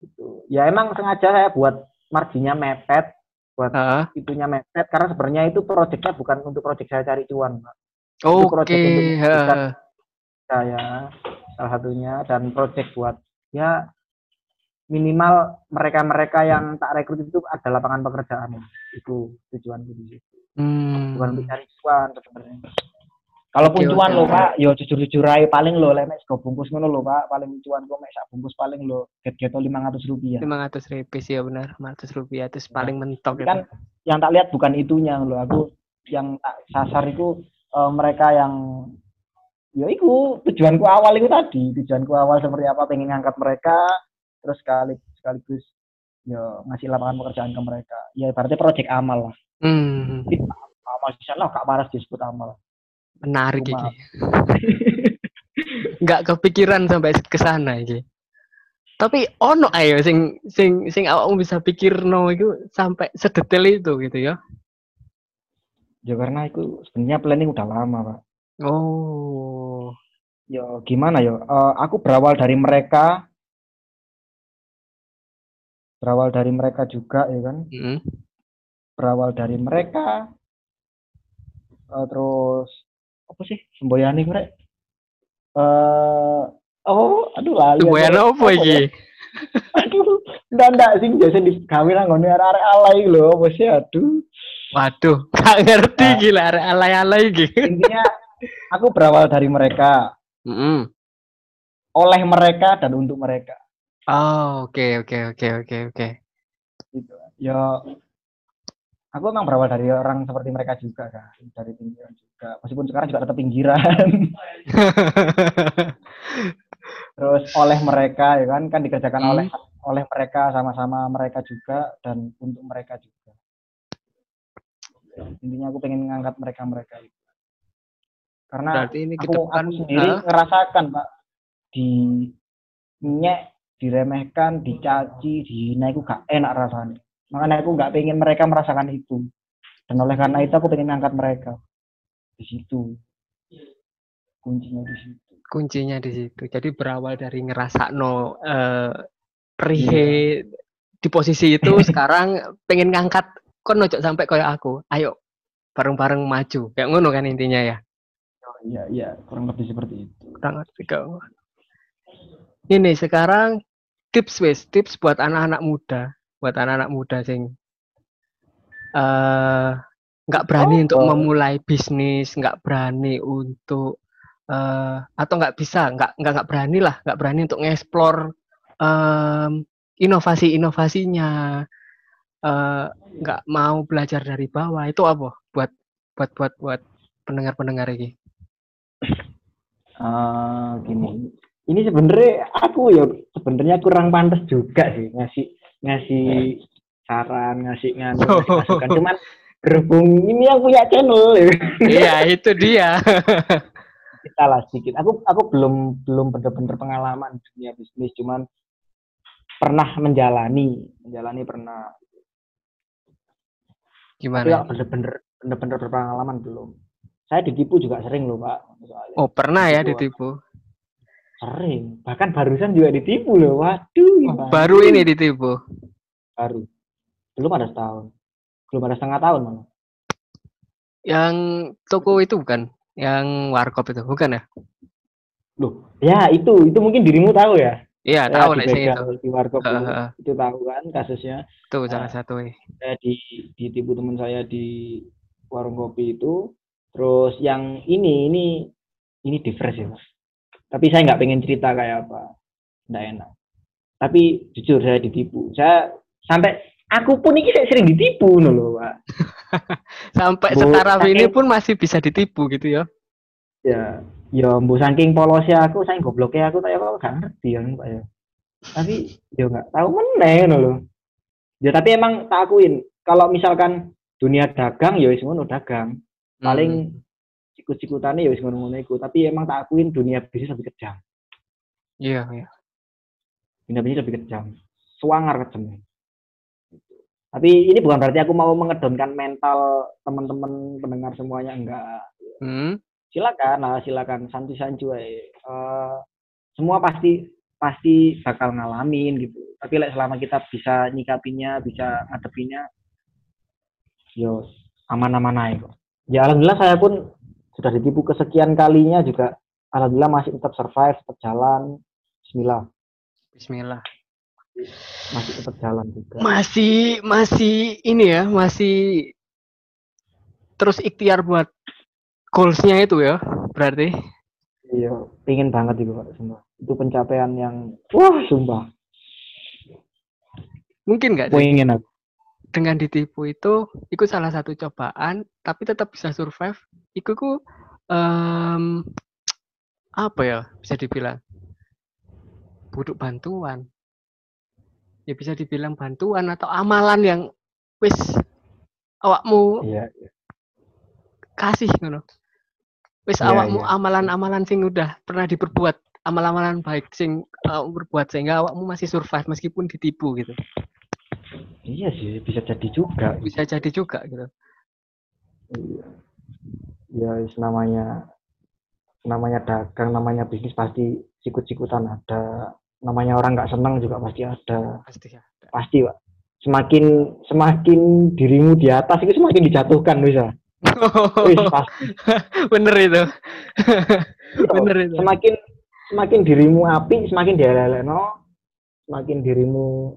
[SPEAKER 3] itu ya emang sengaja saya buat marginnya mepet buat
[SPEAKER 2] Heeh.
[SPEAKER 3] itunya mepet karena sebenarnya itu proyeknya bukan untuk proyek saya cari cuan Pak.
[SPEAKER 2] Oke.
[SPEAKER 3] project untuk
[SPEAKER 2] heeh.
[SPEAKER 3] saya salah satunya dan proyek buat ya minimal mereka-mereka yang tak rekrut itu ada lapangan pekerjaan. Itu tujuanku di situ
[SPEAKER 2] Hmm.
[SPEAKER 3] bukan untuk cari cuan sebenarnya kalaupun
[SPEAKER 2] Oke,
[SPEAKER 3] cuan lo pak yo jujur jujur aja paling lo lemek sego bungkus ngono lo pak paling cuan gue mek sak bungkus paling lo get geto lima ratus rupiah.
[SPEAKER 2] lima ratus sih ya benar, lima ratus rupiah itu paling mentok gitu.
[SPEAKER 3] kan yang tak lihat bukan itunya lo aku yang tak sasar itu eh, mereka yang ya itu tujuanku awal itu tadi tujuanku awal seperti apa pengen ngangkat mereka terus sekali sekaligus ya ngasih lapangan pekerjaan ke mereka ya berarti proyek amal lah
[SPEAKER 2] Hmm,
[SPEAKER 3] amal sana kak waras disebut amal
[SPEAKER 2] menarik
[SPEAKER 3] Cuma-.
[SPEAKER 2] Nggak kepikiran sampai ke sana iki. Tapi ono ayo sing sing sing awakmu bisa pikir no itu sampai sedetail itu gitu ya.
[SPEAKER 3] ya karena itu sebenarnya planning udah lama pak
[SPEAKER 2] Oh.
[SPEAKER 3] ya gimana ya Eh, aku berawal dari mereka berawal dari mereka juga ya kan
[SPEAKER 2] Mm.
[SPEAKER 3] berawal dari mereka Eh, terus apa sih semboyane gue eh oh aduh lali
[SPEAKER 2] Semboyan apa iki?
[SPEAKER 3] aduh ndak ndak sing biasa digawe nang ngene arek alay lho apa sih aduh
[SPEAKER 2] Waduh, gak ngerti
[SPEAKER 3] Nah.
[SPEAKER 2] gila arek alay-alay iki.
[SPEAKER 3] intinya aku berawal dari mereka.
[SPEAKER 2] Mm-mm.
[SPEAKER 3] oleh mereka dan untuk mereka.
[SPEAKER 2] Oh, oke oke oke oke oke.
[SPEAKER 3] gitu. Ya aku emang berawal dari orang seperti mereka juga kan. Dari pinggiran juga. Meskipun sekarang juga tetap pinggiran. Terus oleh mereka ya kan. Kan dikerjakan
[SPEAKER 2] Hmm.
[SPEAKER 3] oleh oleh mereka sama-sama mereka juga dan untuk mereka juga. Intinya aku pengen ngangkat mereka mereka itu karena
[SPEAKER 2] Berarti ini
[SPEAKER 3] aku,
[SPEAKER 2] depan
[SPEAKER 3] aku sendiri
[SPEAKER 2] ah,
[SPEAKER 3] ngerasakan pak. Di nyek diremehkan dicaci dihina itu gak enak rasanya. Makanya aku gak pengen mereka merasakan itu. Dan oleh karena itu aku pengen ngangkat mereka. Di situ. Kuncinya di situ.
[SPEAKER 2] Kuncinya di situ. Jadi berawal dari ngerasakno eh rihe di posisi itu sekarang pengen ngangkat. Kon ojo sampai kayak aku. Ayo bareng-bareng maju. Kayak ngono kan intinya ya.
[SPEAKER 3] Oh, iya iya kurang lebih seperti itu
[SPEAKER 2] Kurang kau. Ini sekarang tips wes, tips buat anak-anak muda, buat anak-anak muda sing eh nggak berani untuk
[SPEAKER 3] Oh.
[SPEAKER 2] memulai bisnis, nggak berani untuk eh atau nggak bisa, nggak nggak nggak berani lah, nggak berani untuk ngeksplor em, inovasi-inovasinya, eh nggak mau belajar dari bawah itu apa? Buat buat buat buat pendengar-pendengar ini.
[SPEAKER 3] Eh, gini. Ini sebenarnya aku ya sebenarnya kurang pantas juga sih ngasih ngasih saran ngasih nganu ngasih masukan. Cuman berhubung ini yang punya channel ya.
[SPEAKER 2] Iya, itu dia.
[SPEAKER 3] kita lah sedikit. Aku aku belum belum bener-bener pengalaman dunia bisnis cuman pernah menjalani menjalani pernah. Tapi
[SPEAKER 2] Gimana?
[SPEAKER 3] kalau bener-bener bener-bener berpengalaman belum saya ditipu juga sering loh pak soalnya.
[SPEAKER 2] Oh, pernah ya
[SPEAKER 3] Ditipu.
[SPEAKER 2] ditipu.
[SPEAKER 3] sering bahkan barusan juga ditipu loh waduh
[SPEAKER 2] Oh,
[SPEAKER 3] gimana?
[SPEAKER 2] baru ini ditipu.
[SPEAKER 3] baru belum ada setahun belum ada setengah tahun malah
[SPEAKER 2] Yang toko itu bukan? Yang warkop itu, bukan ya?
[SPEAKER 3] loh ya itu itu mungkin dirimu tahu ya
[SPEAKER 2] Iya,
[SPEAKER 3] Saya
[SPEAKER 2] tahu nek sing itu.
[SPEAKER 3] di warkop itu,
[SPEAKER 2] heeh.
[SPEAKER 3] itu tahu kan kasusnya
[SPEAKER 2] Itu salah
[SPEAKER 3] Nah.
[SPEAKER 2] satu.
[SPEAKER 3] saya di ditipu teman saya di warung kopi itu terus yang ini ini ini diverse ya mas. Tapi saya nggak pengen cerita kayak apa nggak enak. Tapi jujur saya ditipu. Saya sampai aku pun ini saya sering ditipu loh pak.
[SPEAKER 2] Sampai
[SPEAKER 3] Bu,
[SPEAKER 2] sekarang
[SPEAKER 3] saking-
[SPEAKER 2] ini pun masih bisa ditipu gitu ya.
[SPEAKER 3] ya ya bu saking polosnya aku saya gobloknya aku kayak apa gak ngerti ya pak ya. Tapi ya nggak tahu meneh no loh. Ya tapi emang tak akuin. Kalau misalkan dunia dagang ya wis ngono dagang
[SPEAKER 2] Hmm.
[SPEAKER 3] paling sikut-sikutannya ya wis ngono-ngono iku. Tapi emang tak akuin dunia bisnis lebih kejam.
[SPEAKER 2] Iya, iya.
[SPEAKER 3] dunia bisnis lebih kejam. Suangar kejamnya tapi ini bukan berarti aku mau mengedonkan mental teman-teman pendengar semuanya enggak.
[SPEAKER 2] Hmm.
[SPEAKER 3] silakan lah silakan. Santu sancu aja Eh, semua pasti pasti bakal ngalamin gitu. Tapi like, selama kita bisa nyikapinya bisa ngadepinya yo aman-aman aja kok ya alhamdulillah saya pun sudah ditipu kesekian kalinya juga. Alhamdulillah masih tetap survive tetap jalan. Bismillah.
[SPEAKER 2] Bismillah.
[SPEAKER 3] masih tetap jalan juga.
[SPEAKER 2] Masih masih ini ya, masih terus ikhtiar buat goalsnya itu ya, berarti.
[SPEAKER 3] iya pengen banget itu pak sumpah. Itu pencapaian yang wah sumpah.
[SPEAKER 2] Mungkin nggak sih?
[SPEAKER 3] Pengen aku
[SPEAKER 2] dengan ditipu itu, itu salah satu cobaan, tapi tetap bisa survive. Iku ku em, apa ya bisa dibilang butuh bantuan. Ya bisa dibilang bantuan atau amalan yang wis awakmu
[SPEAKER 3] iya
[SPEAKER 2] kasih ngono. Wis
[SPEAKER 3] Iya,
[SPEAKER 2] awakmu
[SPEAKER 3] iya.
[SPEAKER 2] amalan-amalan sing udah pernah diperbuat, amalan-amalan baik sing uh, berbuat sehingga awakmu masih survive meskipun ditipu gitu.
[SPEAKER 3] Iya sih bisa jadi juga
[SPEAKER 2] Bisa jadi juga gitu.
[SPEAKER 3] Iya. Ya namanya namanya dagang, namanya bisnis pasti sikut-sikutan ada. Namanya orang nggak senang juga pasti ada.
[SPEAKER 2] Pasti ada.
[SPEAKER 3] Pasti, Pak. semakin semakin dirimu di atas itu semakin dijatuhkan bisa. Wis pasti.
[SPEAKER 2] Bener itu.
[SPEAKER 3] Iya,
[SPEAKER 2] Bener itu.
[SPEAKER 3] Semakin semakin dirimu api, semakin dieleleno, semakin dirimu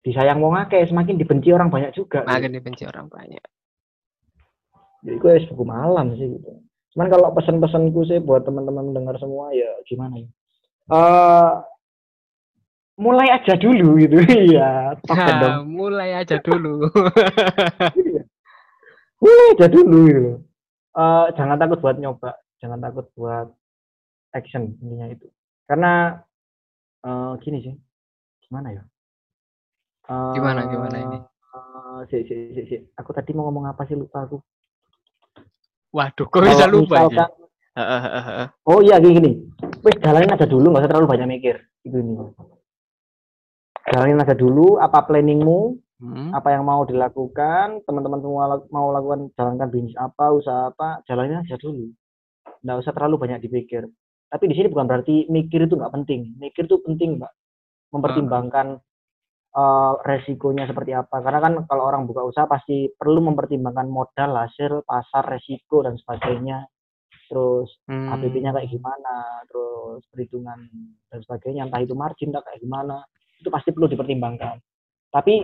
[SPEAKER 3] disayang wong akeh, semakin dibenci orang banyak juga.
[SPEAKER 2] Makin dibenci orang banyak.
[SPEAKER 3] Jadi gue wis buku malam sih gitu. Cuman kalau pesan-pesanku sih buat teman-teman mendengar semua ya gimana ya? Eh mulai aja dulu gitu. Iya, pakai dong.
[SPEAKER 2] Nah, mulai aja dulu.
[SPEAKER 3] Iya. Mulai aja dulu gitu. Eh jangan takut buat nyoba, jangan takut buat action intinya itu. Karena eh gini sih. Gimana ya?
[SPEAKER 2] Gimana, gimana ini?
[SPEAKER 3] eh, si, si, si, si. Aku tadi mau ngomong apa sih lupa aku.
[SPEAKER 2] Waduh, kok bisa
[SPEAKER 3] Kalau
[SPEAKER 2] lupa
[SPEAKER 3] misalkan-
[SPEAKER 2] heeh.
[SPEAKER 3] Oh iya gini gini. Wes jalanin aja dulu, nggak usah terlalu banyak mikir. Itu ini. Jalanin aja dulu apa planningmu,
[SPEAKER 2] Hmm.
[SPEAKER 3] apa yang mau dilakukan, teman-teman semua mau lakukan jalankan bisnis apa, usaha apa, jalanin aja dulu. Nggak usah terlalu banyak dipikir. Tapi di sini bukan berarti mikir itu nggak penting. Mikir itu penting, Mbak. Mempertimbangkan eh, resikonya seperti apa. Karena kan kalau orang buka usaha pasti perlu mempertimbangkan modal, hasil, pasar, resiko dan sebagainya. Terus
[SPEAKER 2] Hmm.
[SPEAKER 3] APP-nya kayak gimana, terus perhitungan dan sebagainya, entah itu margin entah kayak gimana, itu pasti perlu dipertimbangkan. Tapi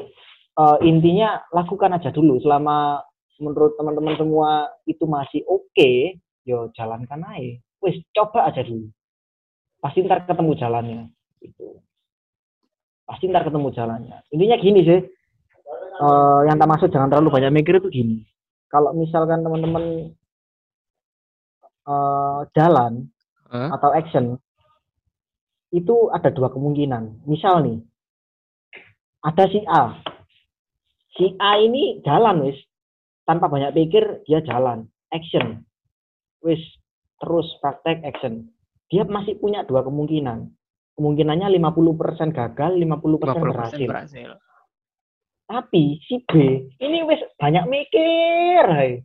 [SPEAKER 3] eh, intinya lakukan aja dulu selama menurut teman-teman semua itu masih oke, yo jalankan aja. Wis coba aja dulu. Pasti ntar ketemu jalannya. Gitu. Pasti ntar ketemu jalannya. Intinya gini sih, eh, yang tak maksud jangan terlalu banyak mikir itu gini. Kalau misalkan teman-teman eh, jalan
[SPEAKER 2] Hah?
[SPEAKER 3] atau action itu ada dua kemungkinan. Misal nih, ada si A. Si A ini jalan wis tanpa banyak pikir dia jalan action wis terus praktek action. Dia masih punya dua kemungkinan. Kemungkinannya 50% gagal, 50%,
[SPEAKER 2] 50%
[SPEAKER 3] berhasil.
[SPEAKER 2] berhasil.
[SPEAKER 3] Tapi si B ini wis banyak mikir, hai.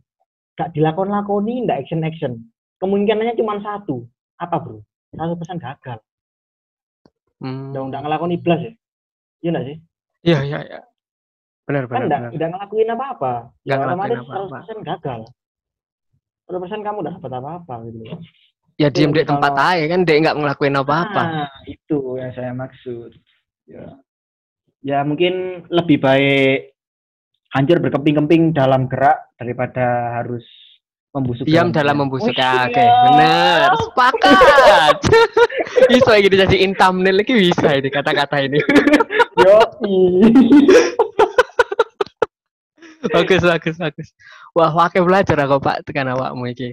[SPEAKER 3] Gak dilakon-lakoni, ndak action-action. Kemungkinannya cuma satu. Apa bro? Satu persen gagal.
[SPEAKER 2] Hmm.
[SPEAKER 3] Udah ndak ngelakoni blas ya? Iya ndak sih?
[SPEAKER 2] Iya, iya, iya. Benar,
[SPEAKER 3] Kan
[SPEAKER 2] benar, benar.
[SPEAKER 3] ndak ngelakuin apa-apa. Ya otomatis
[SPEAKER 2] apa-apa.
[SPEAKER 3] 100% gagal. 100% kamu udah dapat apa-apa gitu.
[SPEAKER 2] Ya diem di tempat aja kan dia nggak ngelakuin apa-apa.
[SPEAKER 3] Nah, itu yang saya maksud. Ya. Ya mungkin lebih baik hancur berkemping-kemping dalam gerak daripada harus membusuk
[SPEAKER 2] Diam dalam membusuk.
[SPEAKER 3] Oh,
[SPEAKER 2] Ya, Oke,
[SPEAKER 3] iya.
[SPEAKER 2] benar. Sepakat. bisa gitu jadi thumbnail lagi bisa ini kata-kata ini.
[SPEAKER 3] Yoi.
[SPEAKER 2] bagus, bagus, bagus. Wah, wakil belajar aku Pak tekan awakmu iki.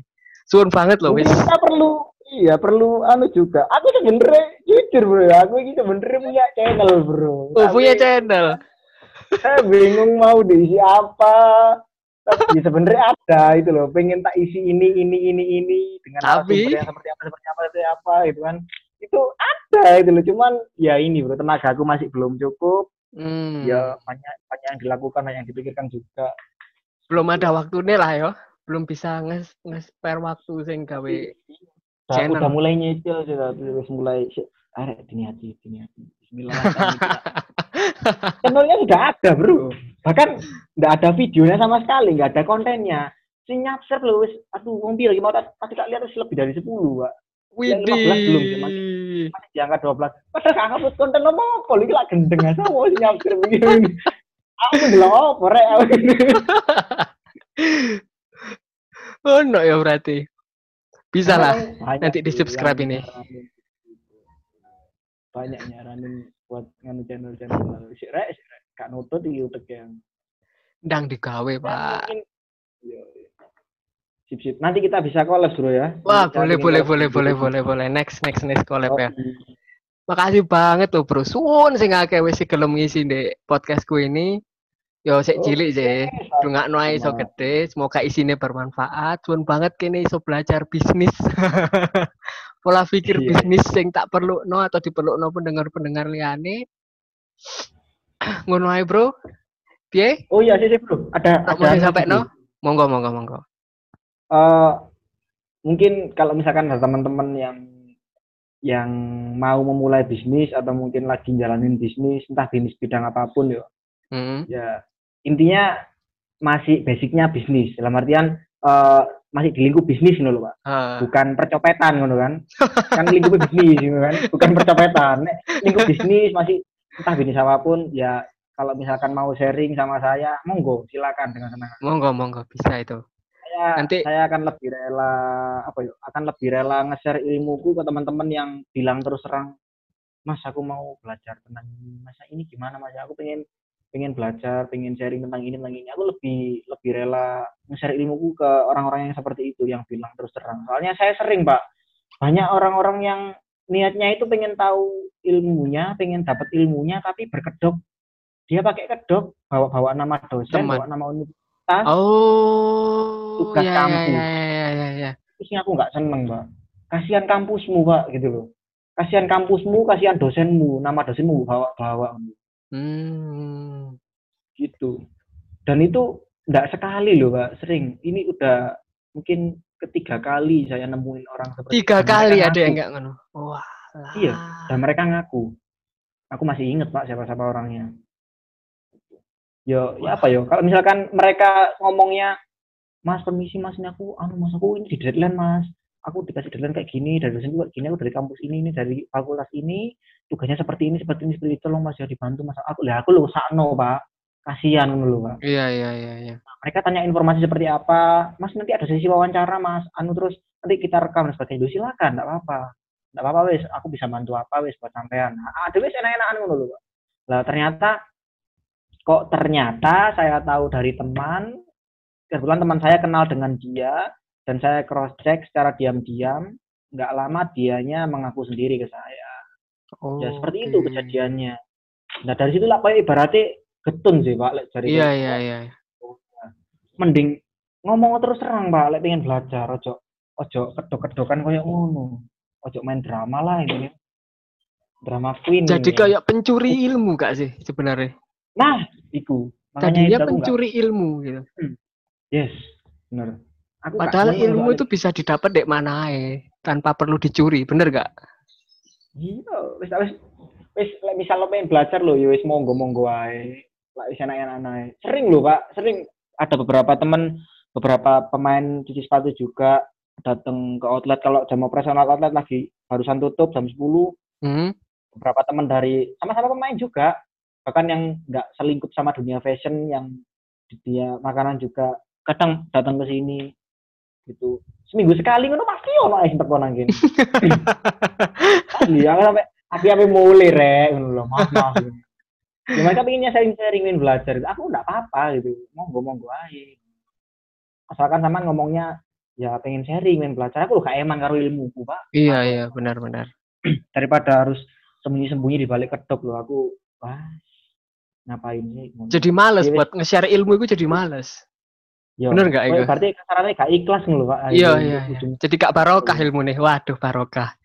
[SPEAKER 2] Suwun banget loh wis.
[SPEAKER 3] kita perlu iya perlu anu juga. Aku sebenernya jujur bro, aku ini sebenernya punya channel bro.
[SPEAKER 2] Oh, punya
[SPEAKER 3] Tapi
[SPEAKER 2] channel.
[SPEAKER 3] saya bingung mau diisi apa. Tapi sebenarnya ada itu loh, pengen tak isi ini ini ini ini dengan
[SPEAKER 2] Tapi-
[SPEAKER 3] yang seperti apa seperti apa seperti apa gitu kan. Itu ada itu loh, cuman ya ini bro, tenaga aku masih belum cukup.
[SPEAKER 2] Hmm.
[SPEAKER 3] Ya banyak banyak yang dilakukan, banyak yang dipikirkan juga.
[SPEAKER 2] Belum ada waktunya lah yo. Belum bisa nge nge-spare waktu sing gawe
[SPEAKER 3] Udah,
[SPEAKER 2] Channel.
[SPEAKER 3] udah mulai nyicil sih, tapi terus mulai. Arek diniati, diniati. Bismillah. Channelnya sudah ada bro. Bahkan nggak ada videonya sama sekali, nggak ada kontennya. Si nyapser loh, wis, aduh, mobil lagi mau tak pasti tak lihat wis lebih dari 10 pak. Yang 15 belum.
[SPEAKER 2] Widih.
[SPEAKER 3] Masih di angka 12. Padahal gak ngupload konten apa apa, ini lah gendeng aja mau si nyapser begini. Aku ndelok apa rek.
[SPEAKER 2] Oh no ya berarti. Bisa lah. Nanti di subscribe ini.
[SPEAKER 3] nyaranin. Banyak nyaranin buat nganu channel-channel. Si rek, si rek. Gak nutut di YouTube yang
[SPEAKER 2] Ndang digawe, Pak.
[SPEAKER 3] Iya, iya. Sip, sip. Nanti kita bisa collab bro ya.
[SPEAKER 2] Wah, boleh, boleh, boleh, boleh, boleh, boleh. Next, next, next collab ya. Makasih banget loh, Bro. Suwun sing akeh wis gelem ngisi di podcastku ini. Yo sik cilik sih. Dungakno ae iso
[SPEAKER 3] sama.
[SPEAKER 2] gede, semoga isinya bermanfaat. Suwun banget kene iso belajar bisnis. Pola pikir
[SPEAKER 3] Iya.
[SPEAKER 2] bisnis sing tak perlu no atau diperlukno pendengar-pendengar liyane. Ngono ae, Bro. Piye?
[SPEAKER 3] Oh iya sih bro. Ada
[SPEAKER 2] Tak
[SPEAKER 3] ada anu
[SPEAKER 2] sampai no? Monggo, monggo, monggo.
[SPEAKER 3] Eh, mungkin kalau misalkan ada teman-teman yang yang mau memulai bisnis atau mungkin lagi jalanin bisnis entah bisnis bidang apa pun ya
[SPEAKER 2] Hmm.
[SPEAKER 3] ya intinya masih basicnya bisnis dalam artian eh, masih di lingkup bisnis gitu loh pak
[SPEAKER 2] Ah.
[SPEAKER 3] bukan percopetan gitu kan kan lingkup bisnis gitu kan bukan percopetan lingkup bisnis masih entah bisnis apa pun ya kalau misalkan mau sharing sama saya monggo silakan dengan senang hati.
[SPEAKER 2] Monggo monggo bisa itu.
[SPEAKER 3] saya
[SPEAKER 2] Nanti-
[SPEAKER 3] saya akan lebih rela apa ya akan lebih rela nge-share ilmuku ke teman-teman yang bilang terus terang mas aku mau belajar tentang masa ini gimana mas aku pengen pengen belajar pengen sharing tentang ini tentang ini. Aku lebih lebih rela nge-share ilmuku ke orang-orang yang seperti itu yang bilang terus terang. Soalnya saya sering pak. Banyak orang-orang yang niatnya itu pengen tahu ilmunya pengen dapat ilmunya tapi berkedok. Dia pakai kedok bawa bawa nama dosen
[SPEAKER 2] Teman.
[SPEAKER 3] bawa nama universitas.
[SPEAKER 2] Oh,
[SPEAKER 3] Tugas
[SPEAKER 2] ya, ya,
[SPEAKER 3] kampus.
[SPEAKER 2] ya, ya, ya, ya.
[SPEAKER 3] terusnya aku nggak seneng mbak kasihan kampusmu pak gitu loh. Kasihan kampusmu kasihan dosenmu nama dosenmu bawa
[SPEAKER 2] Hmm.
[SPEAKER 3] gitu. Dan itu nggak sekali loh pak sering. Ini udah mungkin ketiga kali saya nemuin orang seperti
[SPEAKER 2] Tiga
[SPEAKER 3] mereka
[SPEAKER 2] kali ada
[SPEAKER 3] ngaku.
[SPEAKER 2] yang enggak ngono. Wah.
[SPEAKER 3] Iya, dan mereka ngaku. Aku masih inget pak siapa siapa orangnya. Yo ya apa yo? Kalau misalkan mereka ngomongnya mas permisi mas ini aku anu mas aku ini di deadline mas. Aku dikasih deadline kayak gini dari dosen juga gini aku dari kampus ini ini dari fakultas ini tugasnya seperti ini seperti ini seperti itu tolong mas ya dibantu mas. Aku lah aku lo sakno pak. Kasihan dulu pak.
[SPEAKER 2] Iya, iya, iya, iya.
[SPEAKER 3] mereka tanya informasi seperti apa. Mas nanti ada sesi wawancara mas. Anu terus nanti kita rekam dan sebagainya. Silakan enggak apa-apa. Enggak apa-apa wes aku bisa bantu apa wes buat sampean. Nah, ada wes enak-enakan ngono lho Pak. lah ternyata kok ternyata saya tahu dari teman kebetulan teman saya kenal dengan dia dan saya cross check secara diam-diam nggak lama dianya mengaku sendiri ke saya
[SPEAKER 2] Oh,
[SPEAKER 3] ya seperti itu
[SPEAKER 2] oke.
[SPEAKER 3] kejadiannya nah dari situ lah kayak ibaratnya getun sih pak dari
[SPEAKER 2] Iya, iya, iya.
[SPEAKER 3] mending ngomong terus terang mbak lek pengen belajar ojo ojo kedok-kedokan koyo ngono ojo main drama lah ini drama queen
[SPEAKER 2] Jadi
[SPEAKER 3] ini.
[SPEAKER 2] kayak pencuri ilmu gak sih sebenarnya?
[SPEAKER 3] nah iku makanya
[SPEAKER 2] Tadinya
[SPEAKER 3] itu
[SPEAKER 2] pencuri ilmu gitu.
[SPEAKER 3] yes bener aku nggak
[SPEAKER 2] Padahal ilmu itu bisa didapat dek mana aja tanpa perlu dicuri, bener gak?
[SPEAKER 3] Iya wis wis wis lek misal lo pengen belajar lo ya wis monggo monggo ae. Lah wis enak-enak sering lo pak sering. Ada beberapa temen beberapa pemain cuci sepatu juga datang ke outlet. Kalau jam operasional outlet lagi barusan tutup jam 10
[SPEAKER 2] Hmm?
[SPEAKER 3] beberapa teman dari sama-sama pemain juga. Bahkan yang nggak selingkup sama dunia fashion yang dia makanan juga kadang datang ke sini gitu. Seminggu sekali ngono pasti ono ae sing teko nang kene. Iya aku sampai api api mulai rek. Ngono lho maaf maaf. Ya mereka pengennya sharing-sharing ingin belajar. Aku nggak apa-apa gitu. Monggo monggo aja asalkan sama ngomongnya ya pengen sharing pengen belajar. Aku gak eman karo ilmuku pak.
[SPEAKER 2] Iya, iya, benar-benar.
[SPEAKER 3] daripada harus sembunyi-sembunyi di balik kedok loh aku wah ngapain sih.
[SPEAKER 2] Jadi males
[SPEAKER 3] Iya,
[SPEAKER 2] buat nge-share ilmu itu jadi males.
[SPEAKER 3] Yo,
[SPEAKER 2] bener
[SPEAKER 3] kowe
[SPEAKER 2] Iko?
[SPEAKER 3] berarti kasarannya gak ikhlas ngono Pak
[SPEAKER 2] Iya, iya, iya. Jadi gak barokah ilmu nih. Waduh, barokah.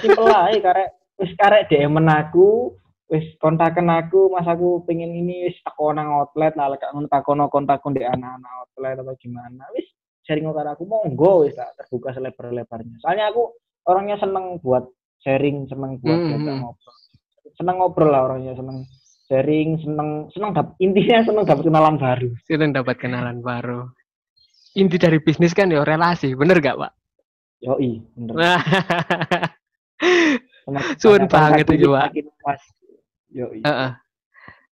[SPEAKER 3] simpel ae karek wis karek DM aku wis kontaken aku mas aku pengen ini wis teko nang outlet lah lek ngono takono kontakon di anak-anak outlet apa gimana wis sharing karo aku monggo wis tak terbuka selebar-lebarnya soalnya aku orangnya seneng buat sharing seneng buat diajak
[SPEAKER 2] hmm.
[SPEAKER 3] ngobrol seneng ngobrol lah orangnya seneng sharing seneng seneng dap, intinya seneng dapat kenalan baru
[SPEAKER 2] Kita dapat kenalan baru. Inti dari bisnis kan ya relasi, bener gak, Pak?
[SPEAKER 3] yoi bener
[SPEAKER 2] Suun banget
[SPEAKER 3] dikit,
[SPEAKER 2] Pak.
[SPEAKER 3] Yoi.
[SPEAKER 2] heeh.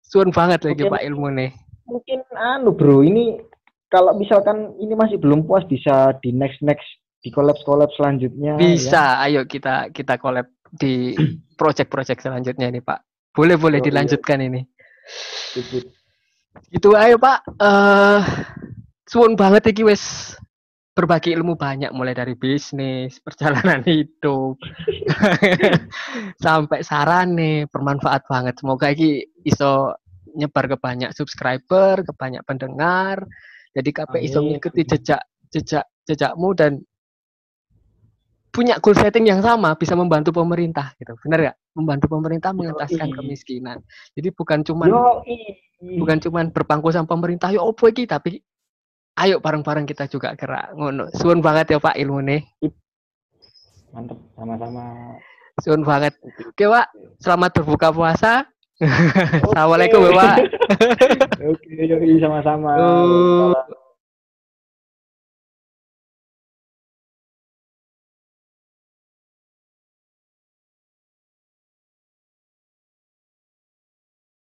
[SPEAKER 2] Suun banget lagi
[SPEAKER 3] Mungkin-
[SPEAKER 2] Pak ilmu nih.
[SPEAKER 3] mungkin anu bro ini kalau misalkan ini masih belum puas bisa di next next di collab collab selanjutnya ya.
[SPEAKER 2] Bisa, ayo kita kita collab di project-project selanjutnya nih, Pak. Boleh boleh
[SPEAKER 3] Oh, iya.
[SPEAKER 2] dilanjutkan ini.
[SPEAKER 3] Sip.
[SPEAKER 2] Itu ayo Pak. Suwun banget iki wis berbagi ilmu banyak mulai dari bisnis, perjalanan hidup sampai sarane bermanfaat banget. Semoga iki iso nyebar ke banyak subscriber, ke banyak pendengar. Jadi KP iso mengikuti jejak jejak jejakmu dan punya goal setting yang sama bisa membantu pemerintah gitu. Benar gak? Membantu pemerintah mengentaskan
[SPEAKER 3] Yoi.
[SPEAKER 2] kemiskinan. Jadi bukan cuman
[SPEAKER 3] Yoi.
[SPEAKER 2] bukan cuman berpangku sama pemerintah yo opo iki tapi ayo bareng-bareng kita juga gerak ngono suwun banget ya Pak ilmu nih
[SPEAKER 3] mantep sama-sama
[SPEAKER 2] suwun banget oke Pak selamat berbuka puasa Assalamualaikum, Bapak.
[SPEAKER 3] Oke, yoi sama-sama.